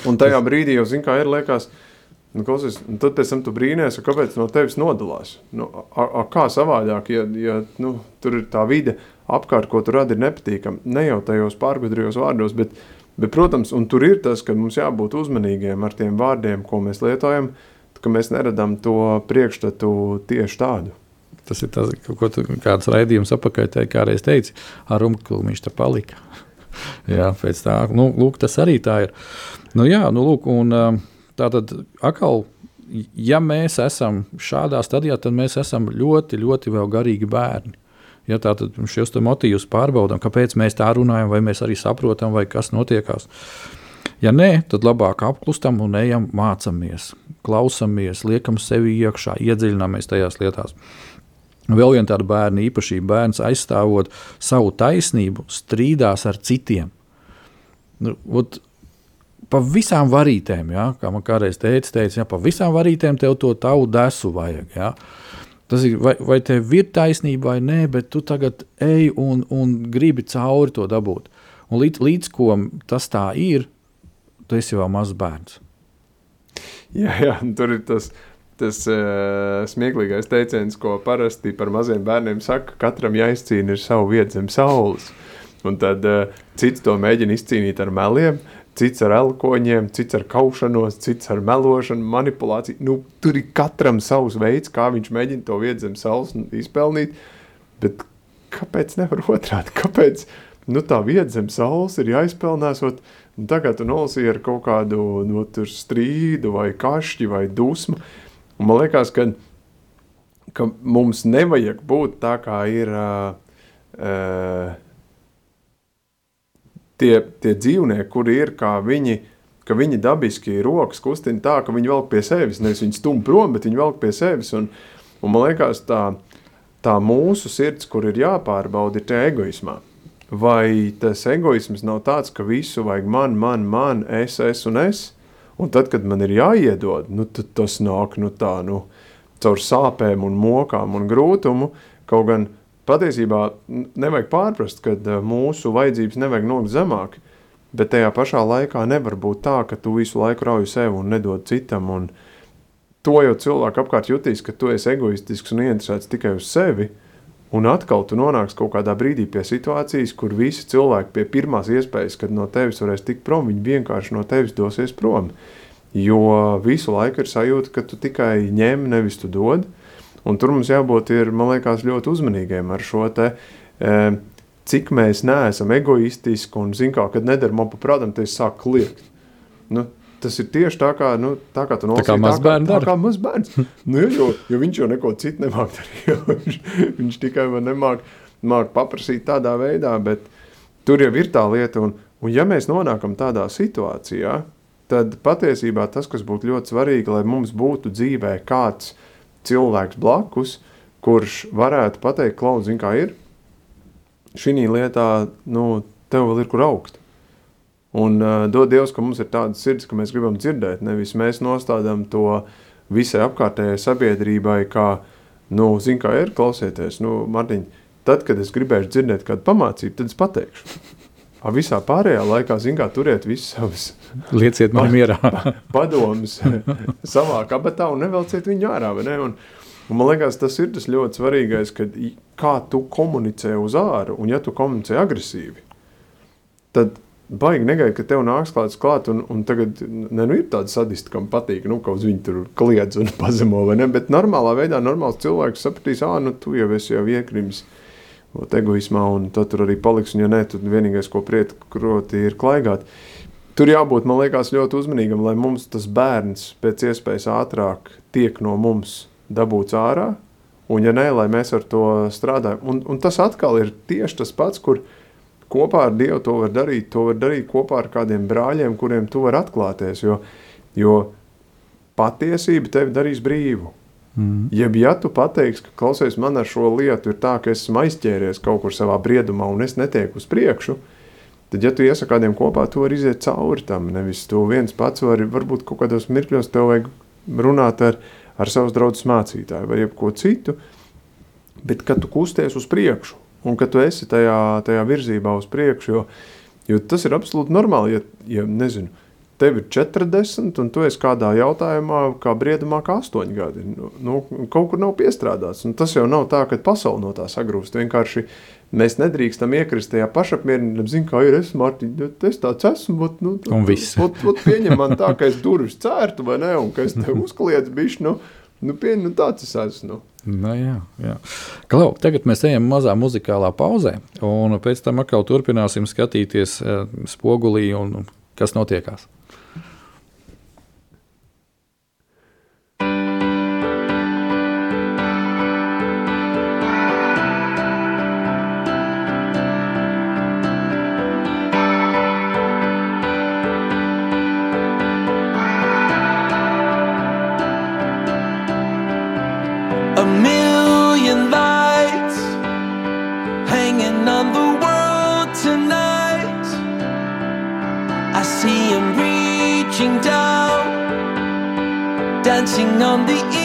D: Un tajā brīdī jau, zin kā ir, liekas, nu, klausies, un tad pēc tam tu brīnies, kāpēc no tevis nodalās. Nu, a, a, kā savādāk, ja, ja nu, tur ir tā vide apkārt, ko tu radi, ir nepatīkam, ne jau tajos pārgudrījos vārdos, bet Bet, protams, tur ir tas, ka mums jābūt uzmanīgiem ar tiem vārdiem, ko mēs lietojam, ka mēs neradām to priekšstatu tieši tādu.
C: Tas ir tas, ko tu, kāds raidījums apakaļ te, kādreiz teici, ar rumklu viņš te palika. jā, pēc tā, nu, lūk, tas arī tā ir. Nu, jā, nu, lūk, un tā tad atkal, ja mēs esam šādā stadijā, tad mēs esam ļoti, ļoti vēl garīgi bērni. Ja, Tātad šos motīvus pārbaudām, kāpēc mēs tā runājam, vai mēs arī saprotam, vai kas notiekās. Ja nē, tad labāk apklustam un ejam, mācāmies, klausāmies, liekam sevi iekšā, iedziļināmies tajās lietās. Vēl viena tāda bērna īpašība, bērns aizstāvot savu taisnību, strīdās ar citiem. Nu, ot, pa visām varītēm, ja, kā man kādreiz teica, teica ja, pa visām varītēm tev to tavu desu vajag. Ja. Tas ir, vai, vai tev ir taisnība vai nē, bet tu tagad ej un, un gribi cauri to dabūt. Un līdz, līdz ko tas tā ir, tu esi vēl mazs bērns.
D: Jā, jā tur ir tas, tas uh, smieklīgais teiciens, ko parasti par maziem bērniem saka, katram jāizcīna ir savu vietu zem saules. Un tad uh, cits to mēģina izcīnīt ar meliem, cits ar elkoņiem, cits ar kaušanos, cits ar melošanu, manipulāciju. Nu, tur ir katram savs veids, kā viņš mēģina to vietu zem saules izpelnīt. Bet kāpēc nevar otrādi? Kāpēc nu, tā vieta zem saules ir jāizpelnās? Ot, nu, tagad tu nolasīji ar kaut kādu no, nu, strīdu, vai kašķi, vai dusmu. Un man liekas, ka, ka mums nevajag būt tā, kā ir. Uh, uh, tie, tie dzīvnieki, kuri ir kā viņi, ka viņi dabiski rokas kustina tā, ka viņi velk pie sevis, nevis viņi stum prom, bet viņi velk pie sevis, un, un man liekas tā, tā mūsu sirds, kur ir jāpārbauda, ir tie egoismā. Vai tas egoisms nav tāds, ka visu vajag man, man, man, es, es un es, un tad, kad man ir jāiedod, nu tas nāk, nu tā, nu, caur sāpēm un mokām un grūtumu, kaut gan patiesībā nevajag pārprast, ka eh, mūsu vajadzības nevajag nolikt zemāk, bet tajā pašā laikā nevar būt tā, ka tu visu laiku rauj sev un nedod citam. Un to jau cilvēki apkārt jutīs, ka tu esi egoistisks un ieinteresēts tikai uz sevi. Un atkal tu nonāksi kaut kādā brīdī pie situācijas, kur visi cilvēki pie pirmās iespējas, kad no tevis varēs tikt prom, viņi vienkārši no tevis dosies prom. Jo visu laiku ir sajūta, ka tu tikai ņem, nevis tu dod. Un tur mums jābūt, ir, man liekas, ļoti uzmanīgiem ar šo te. E, cik mēs neesam egoistiski un, zin kā, kad nedara man paprātam, tad es sāku kliegt. Nu, tas ir tieši tā, kā, nu, tā kā tu
C: nolasīji. Tā kā mazbērns.
D: Tā, kā mazbērns. nu, jo, jo viņš jau neko citu nemāk darīt. viņš, viņš tikai man nemāk, nemāk paprasīt tādā veidā, bet tur jau ir tā lieta. Un, un ja mēs nonākam tādā situācijā, tad patiesībā tas, kas būtu ļoti svarīgi, lai mums būtu dzīvē kāds, uh, cilvēks blakus, kurš varētu pateikt, Klaus, zini, kā ir. Šī lietā, nu, tev vēl ir kur augt. Un uh, dod Dievs, ka mums ir tāda sirds, ka mēs gribam dzirdēt, nevis mēs nostādām to visai apkārtējai sabiedrībai, kā, nu, zini, kā ir, klausieties, nu, Martiņ, tad, kad es gribēšu dzirdēt kādu pamācību, tad es pateikšu. A visā pārējā laikā, zin kā, turiet visas savas
C: lieciet man mierā.
D: padomus savā kabatā un nevelciet viņu ārā, ne? Un, un man liekas, tas ir tas ļoti svarīgais, kad kā tu komunicē uz āru, un ja tu komunicē agresīvi, tad baigi negaidi, ka tev nāks klāts klāt, un, un tagad, ne, nu ir tāda sadisti, kam patīk, nu, ka uz viņu tur kliedz un pazemo, vai ne, bet normālā veidā normāls cilvēks sapratīs, ā, nu, tu jau esi jau iekrimis, egoismā, un tad tur arī paliks. Un, ja nē, tad vienīgais, ko priekroti, ir klaigāt. Tur jābūt, man liekas, ļoti uzmanīgam, lai mums tas bērns pēc iespējas ātrāk tiek no mums dabūts ārā, un, ja nē, lai mēs ar to strādājam. Un, un tas atkal ir tieši tas pats, kur kopā ar Dievu to var darīt. To var darīt kopā ar kādiem brāļiem, kuriem tu vari atklāties, jo, jo patiesība tevi darīs brīvu. Mm. Jeb, ja tu pateiksi, ka klausies, man ar šo lietu ir tā, ka esmu aizķēries kaut kur savā briedumā un es netieku uz priekšu, tad, ja tu iesaki kādiem kopā, tu vari iziet cauri tam. Nevis tu viens pats vari, varbūt kaut kādos mirkļos tev vajag runāt ar, ar savus draugus mācītāju vai jebko citu, bet kad tu kusties uz priekšu un ka tu esi tajā, tajā virzībā uz priekšu, jo, jo tas ir absolūti normāli, ja, ja nezinu, tev ir 40, un tu esi kādā jautājumā, kā briedumā, kā 8 gadi. Nu, nu, kaut kur nav piestrādāts. Un tas jau nav tā, ka pasaule no tā sagrūst. Vienkārši mēs nedrīkstam iekrist tajā pašapmierinātībā. Zinu, kā ir es, Mārtiņ, es tāds esmu. Ot, nu,
C: un viss.
D: Ot, ot, pieņem man tā, ka es durvis cērtu, vai ne, un ka es tev uzkliedzu bišķi. Nu, Nu, pieņ, nu tāds es esmu.
C: Nu. Jā, jā. Klau, tagad mēs ejam mazā muzikālā pauzē, un pēc tam atkal turpināsim skatīties uh, spogulī un kas notiekās.
E: On the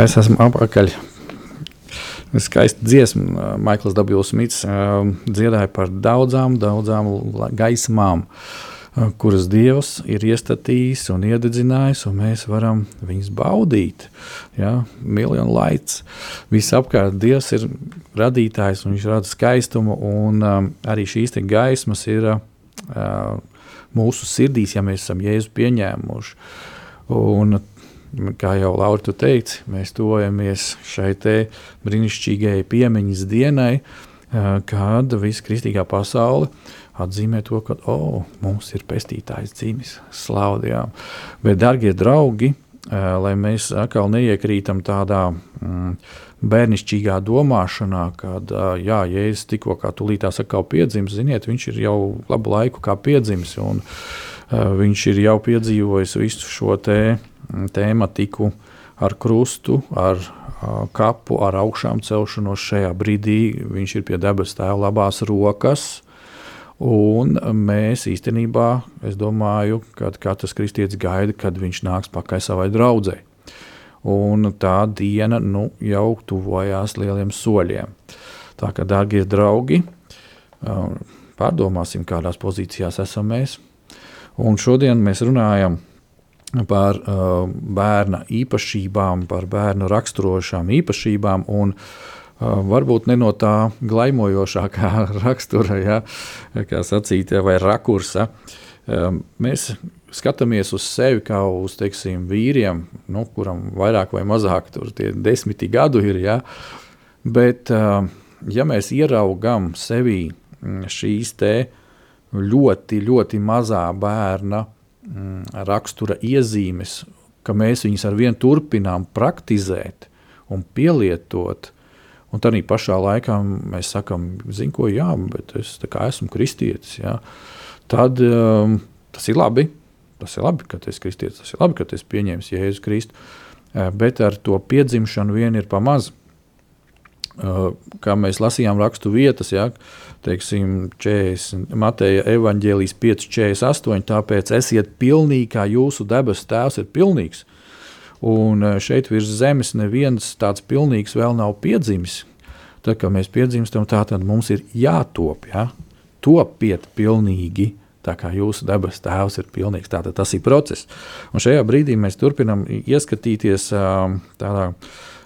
C: es esmu apakaļ. Skaista dziesma, Maikls W. Smits uh, dziedāja par daudzām, daudzām gaismām, uh, kuras Dievs ir iestatījis un iededzinājis, un mēs varam viņus baudīt. Ja? Miljonu laids. Visapkārt Dievs ir radītājs, un viņš rada skaistumu, un um, arī šīs gaismas ir uh, mūsu sirdīs, ja mēs esam Jēzu pieņēmuši. Un, kā jau Laura tu teici, mēs tojamies šai brīnišķīgajai piemiņas dienai, eh, kad visa kristīgā pasaule atzīmē to, ka oh, mums ir pestītājs dzimis, slaudījām. Bet, darbie draugi, eh, lai mēs atkal neiekrītam tādā mm, bērnišķīgā domāšanā, kad eh, jā, Jēzus tikko kā tūlītās atkal piedzimis, ziniet, viņš ir jau labu laiku kā piedzimis, un viņš ir jau piedzīvojis visu šo te mm, tēmatiku ar krustu, ar kapu, ar augšām celšanos šajā brīdī. Viņš ir pie debes tēva labās rokas. Un mēs īstenībā, es domāju, ka katrs kristietis gaida, kad viņš nāks pakaļ savai draudzēji. Un tā diena nu, jau tuvojās lieliem soļiem. Tā kā, darbie draugi, pārdomāsim, kādās pozīcijās esam mēs. Un šodien mēs runājam par uh, bērna īpašībām, par bērnu raksturošām īpašībām. Un, uh, varbūt ne no tā glaimojošākā rakstura, ja, kā sacīt, vai rakursa. Um, mēs skatāmies uz sevi kā uz teiksim, vīriem, nu, kuram vairāk vai mazāk tur tie desmiti gadu ir. Ja, bet, uh, ja mēs ieraugām sevi mm, šīs ļoti, ļoti mazā bērna mm, rakstura iezīmes, ka mēs viņus ar vienu turpinām praktizēt un pielietot. Un tā pašā laikā mēs sakām, zinu, ko jā, bet es esmu kristietis. Jā. Tad um, tas ir labi. Tas ir labi, ka tu esi kristietis. Tas ir labi, ka tu esi pieņēmis Jēzu Kristu. Eh, Bet ar to piedzimšanu vien ir pamaz. Uh, Kā mēs lasījām rakstu vietas, ja, teiksim, 40, Mateja evaņģēlijas 5,48. Tāpēc esiet pilnīgi, kā jūsu debesu tēvs ir pilnīgs. Un uh, šeit virs zemes neviens tāds pilnīgs vēl nav piedzimis. Tad, kad mēs piedzimstam, tā tad mums ir jātop, ja? topiet pilnīgi. Tā kā jūsu dabas tēvs ir pilnīgs, tātad tas ir process. Un šajā brīdī mēs turpinām ieskatīties ā, tādā ā,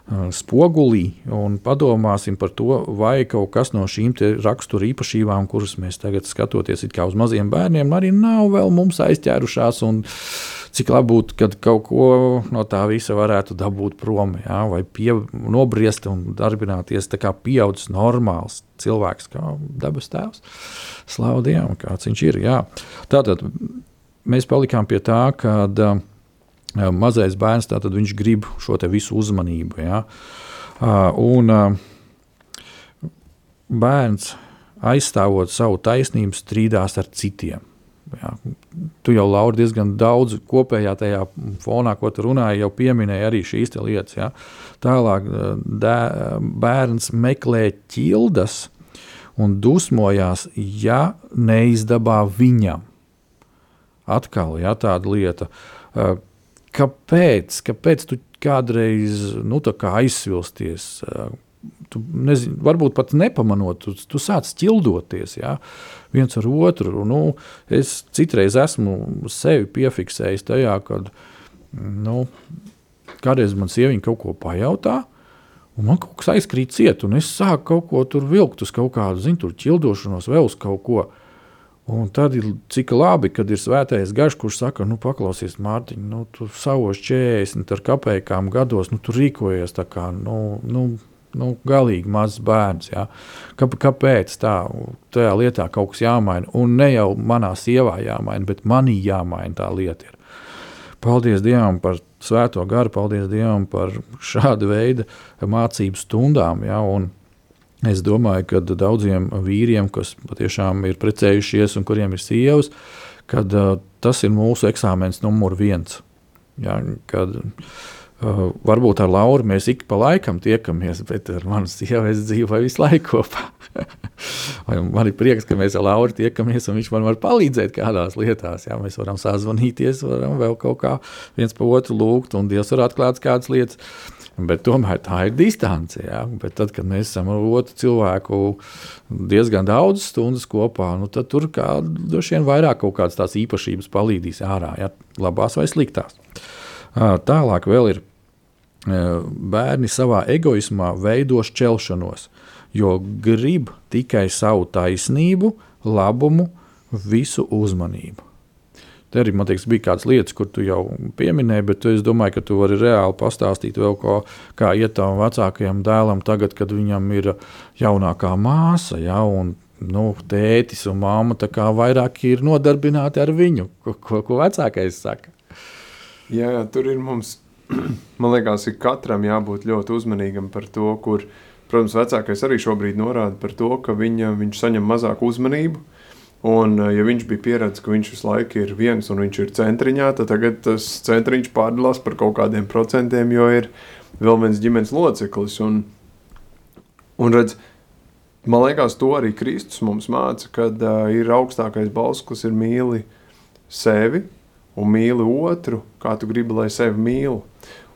C: spogulī un padomāsim par to, vai kaut kas no šīm rakstura īpašībām, kuras mēs tagad skatoties uz maziem bērniem, arī nav vēl mums aizķērušās. Cik labi būtu, kad kaut ko no tā visa varētu dabūt prom, jā, vai pie, nobriest un darbināties tā kā pieaudzis normāls cilvēks, kā dabas tēvs. Slavu Dievam, kāds viņš ir. Jā. Tātad mēs palikām pie tā, ka uh, mazais bērns tātad viņš grib šo visu uzmanību. Uh, un bērns aizstāvot savu taisnību strīdās ar citiem. Jā. Tu jau, Laura, diezgan daudz kopējā tajā fonā, ko tu runāji, jau pieminēji arī šīs lietas. Jā. Tālāk dē, bērns meklē ķildas un dusmojās, ja neizdabā viņam. Atkal jā, tāda lieta. Kāpēc, kāpēc tu kādreiz nu, kā aizsvilsties? Tu nezini, varbūt pat nepamanot, tu, tu sāc ķildoties ja? viens ar otru. Nu, es citreiz esmu sevi piefiksējis tajā, kad nu, kādreiz man sieviete kaut ko pajautā. Un man kaut kas aizkrīt ciet, un es sāku kaut ko tur vilkt uz kaut kādu, zinu, ķildošanos, vēl uz kaut ko. Un tad ir cik labi, kad ir svētais garš, kurš saka, nu, paklausies, Mārtiņ, nu, tu savos 40 ar kapekām gados, nu, tu rīkojies tā kā, nu, nu nu, galīgi mazs bērns. Ja? Kā, kāpēc tā, tajā lietā kaut kas jāmaina? Un ne jau manā sievā jāmaina, bet manī jāmaina tā lieta. Ir. Paldies Dievam par svēto garu, paldies Dievam par šādu veidu mācību stundām. Ja? Un es domāju, ka daudziem vīriem, kas patiešām ir precējušies un kuriem ir sievas, kad, uh, tas ir mūsu eksāmens numur viens. Ja? Kad, uh, Uh, varbūt ar Lauru mēs ik pa laikam tiekamies, bet ar manu sievu es dzīvoju visu laiku kopā. man ir prieks, ka mēs ar Lauru tiekamies, un viņš man var palīdzēt kādās lietās. Jā, mēs varam sazvanīties, varam vēl kaut kā viens pa otru lūgt, un Dievs var atklāt kādas lietas. Bet tomēr tā ir distance. Jā. Bet tad, kad mēs esam ar otru cilvēku diezgan daudz stundas kopā, nu, tad tur droši vien vairāk kaut kādas tās īpašības palīdzīs ārā, jā, labās vai sliktās. Tālāk vēl ir bērni savā egoismā veido šķelšanos, jo grib tikai savu taisnību, labumu, visu uzmanību. Te arī man liekas, bija kādas lietas, kur tu jau pieminēji, bet es domāju, ka tu vari reāli pastāstīt vēl, ko, kā iet tam vecākajam dēlam, tagad, kad viņam ir jaunākā māsa. Ja, un, nu, tētis un māma vairāk ir nodarbināti ar viņu, ko, ko, ko vecākais saka.
D: Jā, jā, tur ir mums, man liekas, ir katram jābūt ļoti uzmanīgam par to, kur, protams, vecākais arī šobrīd norāda par to, ka viņa, viņš saņem mazāku uzmanību. Un, ja viņš bija pieredzējis, ka viņš visu laiku ir viens un viņš ir centriņā, tad tagad tas centriņš pārdalās par kaut kādiem procentiem, jo ir vēl viens ģimenes loceklis. Un, un redz, man liekas, to arī Kristus mums māca, kad uh, ir augstākais balss, kas ir mīli sevi un mīli otru, kā tu gribi, lai sevi mīli.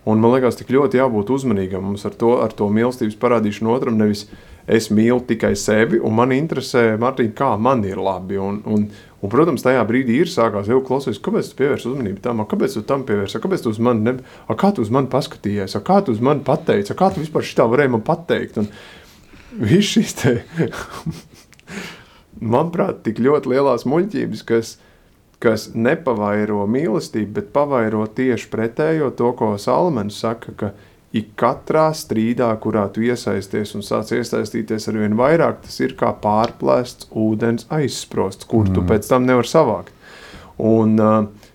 D: Un man liekas, tik ļoti jābūt uzmanīgam mums ar to, ar to mīlestības parādīšanu otram. Nevis es mīlu tikai sevi, un man interesē, Martīna, kā man ir labi. Un, un, un, protams, tajā brīdī ir sākās jau klausies, kāpēc tu pievērsi uzmanību tam, kāpēc tu tam pievērsi, kāpēc tu uz mani, ne, a, kā tu uz mani paskatījies, a, kā tu uz mani pateici, a, kā tu vispār šitā varēji man pateikt. Un viss šīs te, manuprāt, tik ļoti lielās muļķības, kas, kas nepavairo mīlestību, bet pavairo tieši pretējo to, ko Salmans saka, ka ik katrā strīdā, kurā tu iesaisties un sāc iesaistīties ar vien vairāk, tas ir kā pārplēsts ūdens aizsprosts, kur mm. tu pēc tam nevar savākt. Un, uh,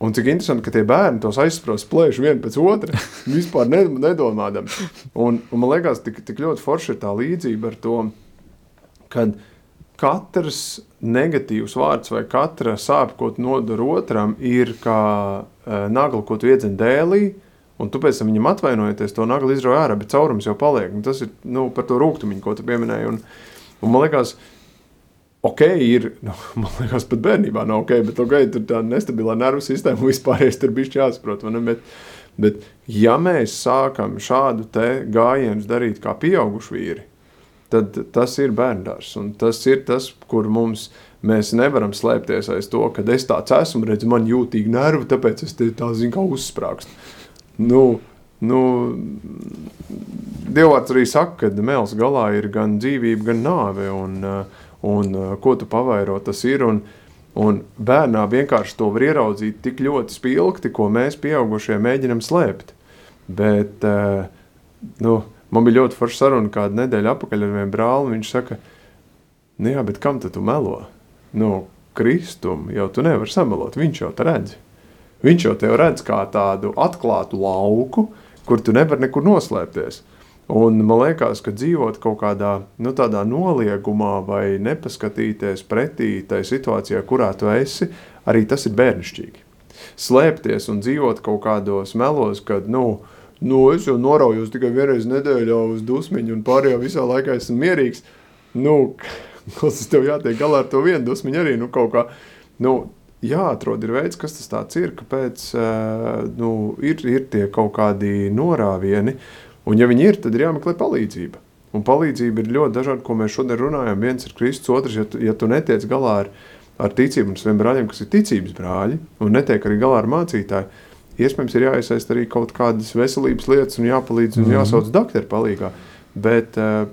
D: un cik interesanti, ka tie bērni tos aizsprost plēš vienu pēc otra, vispār ne, nedomādami. Un, un man liekas, tik, tik ļoti forši ir tā līdzība ar to, kad katrs negatīvs vārds vai katra sāpe, ko tu nodara otram, ir kā uh, nagla, ko tu iedzen dēlī, Un tu pēc tam viņam atvainojoties, to naglu izrauj ārā, bet caurums jau paliek. Un tas ir nu, par to rūkumiņu, ko tu pieminēji. Un, un man liekas, ok, ir, nu, man liekas, pat bērnībā nav ok, bet ok, tur tā nestabilā nervu sistēma vispārējais tur bija jāsaprot. Bet, bet ja mēs sākam šādu gājienu darīt kā pieauguši vīri, tad tas ir bērndārs. Tas ir tas, kur mums mēs nevaram slēpties aiz to, ka es tāds esmu, redzu, man jūtīgi nervi, tāpēc es tā zinu, kā uzsprāgstu. Nu, nu, Dievvvārds arī saka, ka mēls galā ir gan dzīvība, gan nāve. Un, uh, un uh, ko tu pavairo, tas ir. Un, un bērnā vienkārši to var ieraudzīt tik ļoti spilgti, ko mēs, pieaugušie, mēģinam slēpt. Bet uh, nu, man bija ļoti forša saruna kādu nedēļu atpakaļ ar vienu brāli. Viņš saka, nu jā, bet kam tu melo? Nu, Kristumu jau tu nevari samelot, viņš jau te redzi. Viņš jau tevi redz kā tādu atklātu lauku, kur tu nevari nekur noslēpties. Un man liekas, ka dzīvot kaut kādā nu, noliegumā vai nepaskatīties pretī tai situācijā, kurā tu esi, arī tas ir bērnišķīgi. Slēpties un dzīvot kaut kādos melos, kad, nu, nu es jau noraujos tikai vienreiz nedēļā uz dusmiņu un pārējā visā laikā esmu mierīgs. Nu, tas tev jātiek galā ar to vienu dusmiņu arī, nu, kaut kā, nu, jāatrod ir veids, kas tas ir, kāpēc nu, ir, ir tie kaut kādi norāvieni. Un, ja viņi ir, tad ir jāmeklē palīdzība. Un palīdzība ir ļoti dažāda, ko mēs šodien runājam. Viens ir Kristus, otrs, ja tu, ja tu netiec galā ar, ar ticību un saviem brāļiem, kas ir ticības brāļi, un netiek arī galā ar mācītāju, iespējams, ir jāiesaist arī kaut kādas veselības lietas un jāpalīdz un mm. jāsauc doktoru palīgā. Bet uh,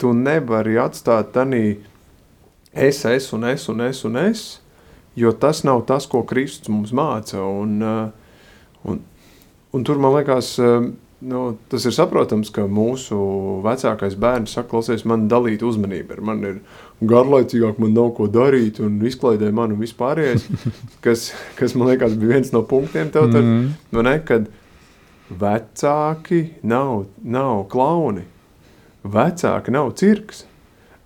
D: tu nevari atstāt tanī es, es un es un es un es, jo tas nav tas, ko Kristus mums māca. Un, uh, un, un tur man liekas, uh, nu, tas ir saprotams, ka mūsu vecākais bērns saka, klausies, man dalīt uzmanību. Man ir garlaicīgāk, man nav ko darīt, un izklaidē man un vispārējais, kas, kas man liekas bija viens no punktiem tev, tad, mm -hmm. ne, kad vecāki nav, nav klauni, vecāki nav cirks,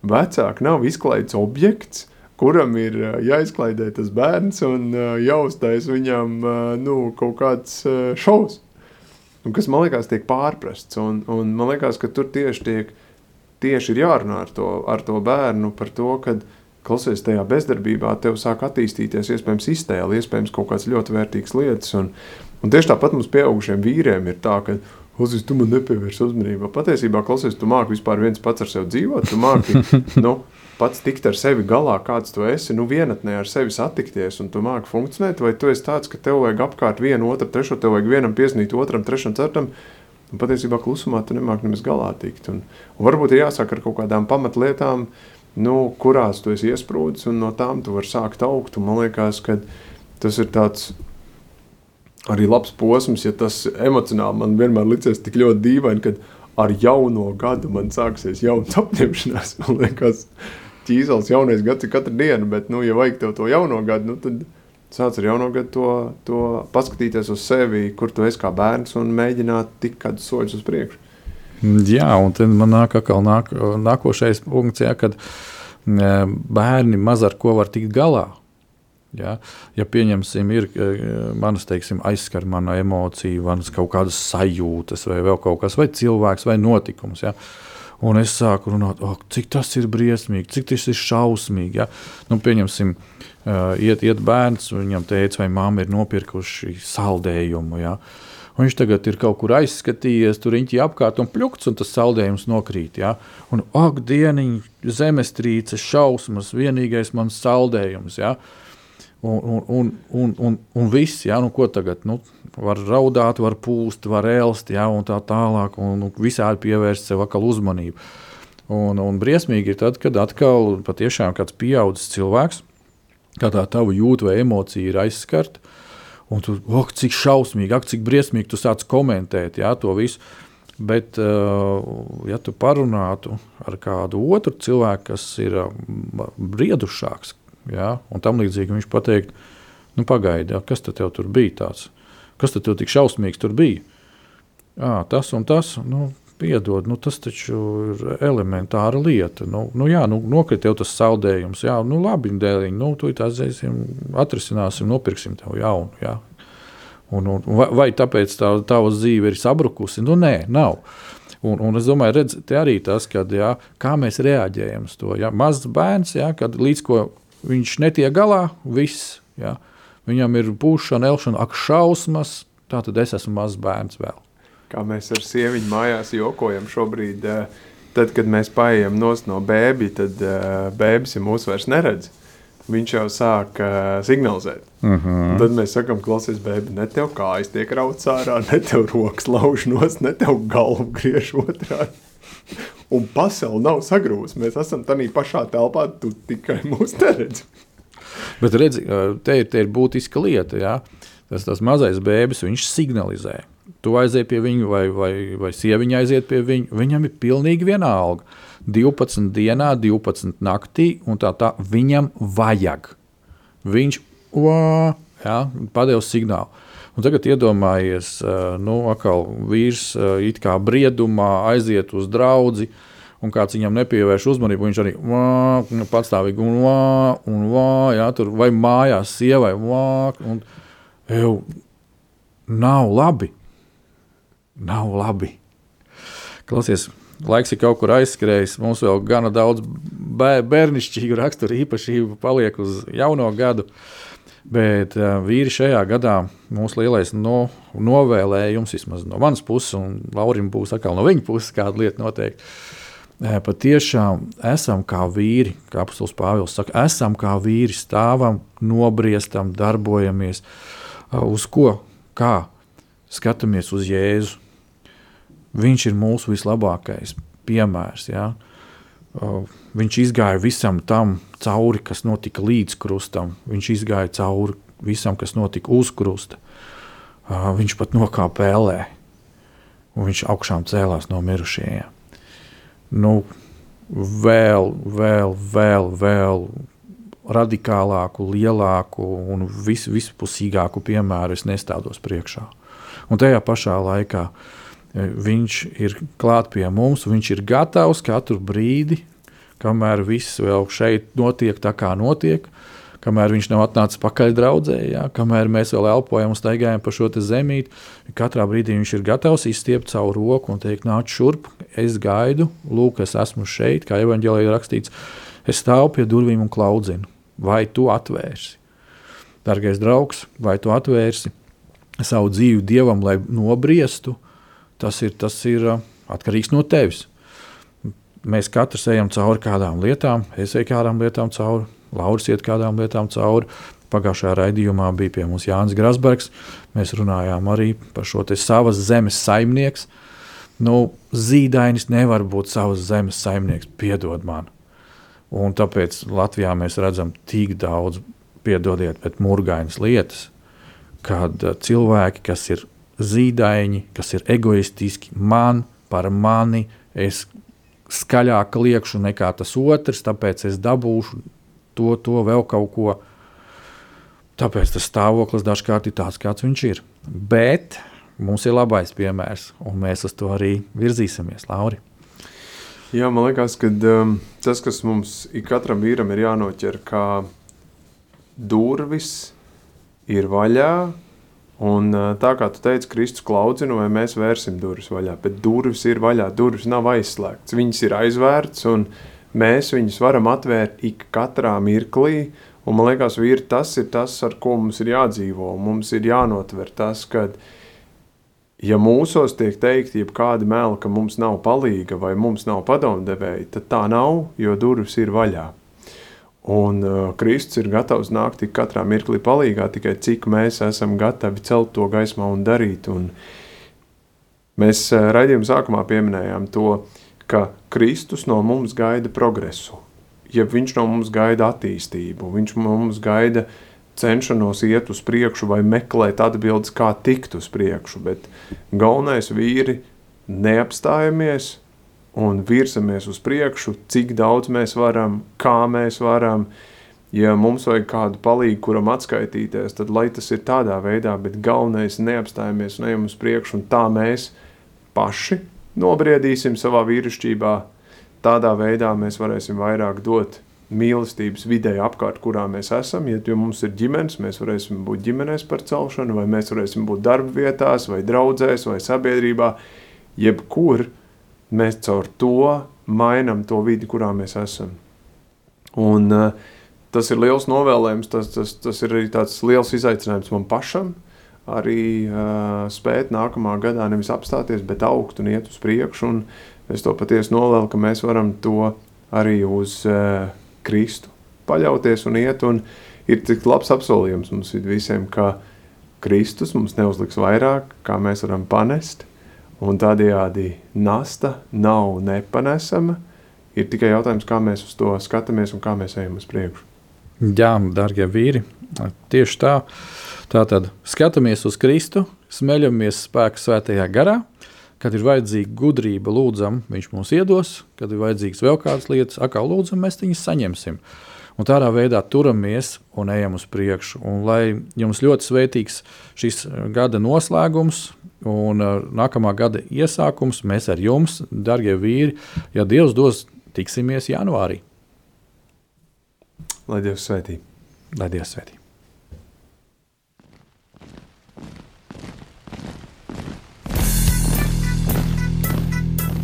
D: vecāki nav izklaides objekts, kuram ir jāizklaidē tas bērns un jāuztais viņam nu, kaut kāds šovs. Un kas man liekas, tiek pārprasts. Un, un man liekas, ka tur tieši, tiek, tieši ir jārunā ar to, ar to bērnu par to, ka klausies tajā bezdarbībā, tev sāk attīstīties iespējams iztēle, iespējams kaut kāds ļoti vērtīgs lietas. Un, un tieši tāpat mums pieaugušiem vīriem ir tā, ka Klausies, tu man nepievērsi uzmanību. Patiesībā, klausies, tu māki vispār viens pats ar sevi dzīvot. Tu māki, nu, pats tikt ar sevi galā, kāds tu esi, nu, vienatnē ar sevi satikties, un tu māki funkcionēt, vai tu esi tāds, ka tev vajag apkārt vienu, otru, trešo, tev vajag vienam pieznīt otram, trešam, ceturtam, un patiesībā klusumā tu nemāki nemaz galā tikt. Un, un varbūt ir jāsāk ar kaut kādām pamatlietām, nu, kurās tu esi iesprūdis, un no tām tu vari sākt augt, un man liekas, ka tas ir tāds arī labs posms, ja tas emocionāli man vienmēr licies tik ļoti dīvaini, kad ar jauno gadu man sāksies jauns apņemšanās. Man liekas, ķīzelis jaunais gads ir katru dienu, bet, nu, ja vajag tev to jauno gadu, nu, tad sāc ar jauno gadu to, to paskatīties uz sevi, kur tu esi kā bērns un mēģināt tikt kādus soļus uz priekšu.
C: Jā, un tad man nāk atkal nāk, nākošais punkts, jā, kad bērni maz ar ko var tikt galā. Ja, ja pieņemsim, ir manas, teiksim, aizskar mana emocija, manas kaut kādas sajūtas, vai vēl kaut kas, vai cilvēks, vai notikums. Ja. Un es sāku runāt, oh, cik tas ir briesmīgi, cik tas ir šausmīgi. Ja? Nu, pieņemsim, uh, iet, iet bērns, viņam teica, vai mamma ir nopirkuši saldējumu. Ja? Un viņš tagad ir kaut kur aizskatījies, tur riņķī apkārt un pļukts, un tas saldējums nokrīt. Ja? Un, ak, dieniņ, zemestrīce, šausmas, vienīgais mans saldējums. Ja? Un, un, un, un, un, un viss, ja, nu, ko tagad nu, var raudāt, var pūst, var ēlst, ja, un tā tālāk, un, un visādi pievērst sev atkal uzmanību. Un, un briesmīgi ir tad, kad atkal patiešām kāds pieaudzis cilvēks, kā tā tava jūta vai emocija ir aizskarta, un tu, oh, cik šausmīgi, ak, cik briesmīgi tu sāc komentēt jā, to visu. Bet, uh, ja tu parunātu ar kādu otru cilvēku, kas ir briedušāks, jā, un tam līdzīgi viņš pateikt, nu, pagaidi, jā, kas tad tev tur bija tāds? Kas tad tev tik šausmīgs tur bija? Jā, tas un tas, nu, piedod, nu, tas taču ir elementāra lieta. Nu, nu, jā, nu, nokrita jau tas zaudējums, jā, nu, labi, dēliņ, nu, tu tā aiziesim, atrisināsim, nopirksim tev jaunu, jā. Un, un, vai, vai tāpēc tā, tava dzīve ir sabrukusi? Nu, nē, nav. Un, un es domāju, redz, te arī tas, kad, jā, kā mēs reaģējam uz to. Jā. Mazs bērns, jā, kad līdz ko viņš netiek galā, viss. Jā. Viņam ir pūšana, elšana, ak, šausmas. Tā tad es esmu mazs bērns vēl.
D: Kā mēs ar sieviņu mājās jokojam šobrīd, eh, tad, kad mēs nost no bēbi, tad eh, bēbis ja mūs vairs neredz. Viņš jau sāk uh, signalizēt. Uh
C: Mhm.
D: -huh. Tad mēs sakām, klausies, bēbi, ne tev kājas tiek rauts ārā, ne tev rokas lauž nos, ne tev galvu griež otrādi. Un pasaule nav sagrūsta. Mēs esam tādā pašā telpā, tu tikai mūs neredzi.
C: Bet redzi, te ir, te ir būtiska lieta. Jā. Tas, tas mazais bērns, viņš signalizē. Tu aiziet pie viņa, vai, vai, vai sieviņa aiziet pie viņa. Viņam ir pilnīgi vienalga. 12 dienā, 12 naktī, un tā tā viņam vajag. Viņš padevis signālu. Un tagad iedomājies, eh, nu, atkal vīrs eh, it kā briedumā aiziet uz draugu, un kāds viņam nepievērš uzmanību. Viņš arī "Vā!" un patstāvīgi un vā, un vā, jā, tur vai mājās sievai, vā, un jau nav labi. Nav labi. Klausies, laiks ir kaut kur aizskrējis. Mums vēl gana daudz bē- bērnišķīgu raksturu īpašību paliek uz jauno gadu. Bet vīri šajā gadā mūsu lielais no, novēlējums, vismaz no manas puses, un Laurim būs atkal no viņa puses kāda lieta noteikti. Patiešām esam kā vīri, kā apustulis Pāvils saka, esam kā vīri, stāvam, nobriestam, darbojamies. Uz ko? Kā? Skatāmies uz Jēzu. Viņš ir mūsu vislabākais piemērs. Ja? Uh, Viņš izgāja visam tam cauri, kas notika līdz krustam. Viņš izgāja cauri visam, kas notika uz krusta. Uh, Viņš pat nokāpa pēlē, un viņš augšām cēlās no mirušajiem. Nu, vēl, vēl, vēl, vēl radikālāku, lielāku un vis, vispusīgāku piemēru es nestādos priekšā. Un tajā pašā laikā e, viņš ir klāt pie mums, viņš ir gatavs katru brīdi, kamēr viss vēl šeit notiek tā, kā notiek. Kamēr viņš nav atnācis pakaļ draudzē, jā, kamēr mēs vēl elpojam un staigājam pa šo zemīti, katrā brīdī viņš ir gatavs izstiept savu roku un teikt, nāc šurp, es gaidu, lūk, es esmu šeit, kā evanģēlī ir rakstīts, es stāvu pie durvīm un klaudzinu, vai tu atvērsi. Dargais draugs, vai tu atvērsi savu dzīvi dievam, lai nobriestu, tas ir, tas ir uh, atkarīgs no tevis. Mēs katrs ejam cauri kādām lietām, es eju kādām lietām cauri, Lauris iet kādām lietām cauri. Pagājušajā raidījumā bija pie mums Jānis Grasbergs. Mēs runājām arī par šo savas zemes saimnieku. Nu, zīdainis nevar būt savas zemes saimnieks, piedod man. Un tāpēc Latvijā mēs redzam tik daudz, piedodiet, bet murgainas lietas, kad uh, cilvēki, kas ir zīdaiņi, kas ir egoistiski, man par mani, es skaļāk liekšu nekā tas otrs, tāpēc es dabūšu to, to vēl kaut ko. Tāpēc tas stāvoklis dažkārt ir tāds, kāds viņš ir. Bet mums ir labais piemērs, un mēs uz to arī virzīsimies, Lauri.
D: Jā, man liekas, ka um, tas, kas mums ik katram vīram ir jānoķer, kā durvis ir vaļā. Un, tā kā tu teici, Kristus klaudzina, vai mēs vērsim durvis vaļā, bet durvis ir vaļā, durvis nav aizslēgts. Viņas ir aizvērts, un mēs viņus varam atvērt ik katrā mirklī. Un, man liekas, vīri, tas ir tas, ar ko mums ir jādzīvo. Mums ir jānotver tas, ka, ja mūsos tiek teikti, ja kādi meli, ka mums nav palīga vai mums nav padomdevēja, tad tā nav, jo durvis ir vaļā. Un uh, Kristus ir gatavs nākt tik katrā mirklī palīgā, tikai cik mēs esam gatavi celt to gaismā un darīt. Un mēs uh, raidījuma sākumā pieminējām to, ka Kristus no mums gaida progresu. Ja viņš no mums gaida attīstību, viņš no mums gaida cenšanos iet uz priekšu vai meklēt atbildes, kā tikt uz priekšu. Bet galvenais vīri neapstājamies un virzamies uz priekšu, cik daudz mēs varam, kā mēs varam. Ja mums vajag kādu palīdzību, kuram atskaitīties, tad lai tas ir tādā veidā, bet galvenais neapstājamies un ejam uz priekšu, un tā mēs paši nobriedīsim savā vīrišķībā. Tādā veidā mēs varēsim vairāk dot mīlestības vidē apkārt, kurā mēs esam. Ja mums ir ģimenes, mēs varēsim būt ģimenēs par celšanu, vai mēs varēsim būt darba vietās, vai draudzēs, vai sabiedrībā. Jebkur mēs caur to mainām to vidi, kurā mēs esam. Un, uh, tas ir liels novēlējums, tas, tas, tas ir arī tāds liels izaicinājums man pašam. Arī uh, spēt nākamā gadā nevis apstāties, bet augt un iet uz priekšu. Es to patiesi novēlu, ka mēs varam to arī uz uh, Kristu paļauties un iet. Un ir tik labs apsolījums mums visiem, ka Kristus mums neuzliks vairāk, kā mēs varam panest. Un tādējādi nasta nav nepanesama. Ir tikai jautājums, kā mēs uz to skatāmies un kā mēs ejam uz priekšu.
C: Jā, darbie vīri, tieši tā. Tātad skatāmies uz Kristu, smeļamies spēku svētajā garā. Kad ir vajadzīga gudrība, lūdzam, viņš mums iedos. Kad ir vajadzīgas vēl kādas lietas, atkal lūdzam, mēs viņus saņemsim. Un tādā veidā turamies un ejam uz priekšu. Un, lai jums ļoti svētīgs šis gada noslēgums un uh, nākamā gada iesākums, mēs ar jums, darbie vīri, ja Dievs dos, tiksimies janvārī.
D: Lai Dievs svētī!
C: Lai Dievs svētī!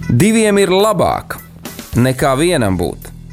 B: Diviem ir labāk nekā vienam būt,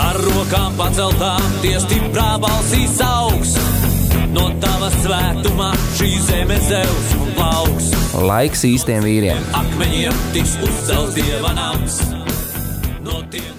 A: Ar rokām paceltām, tie stiprā balsīs augs. No tava svētumā šī zeme zeus un plauks.
B: Laiks īstiem vīriem!
A: Akmeņiem tiks uzcelts dieva nams. No tiem,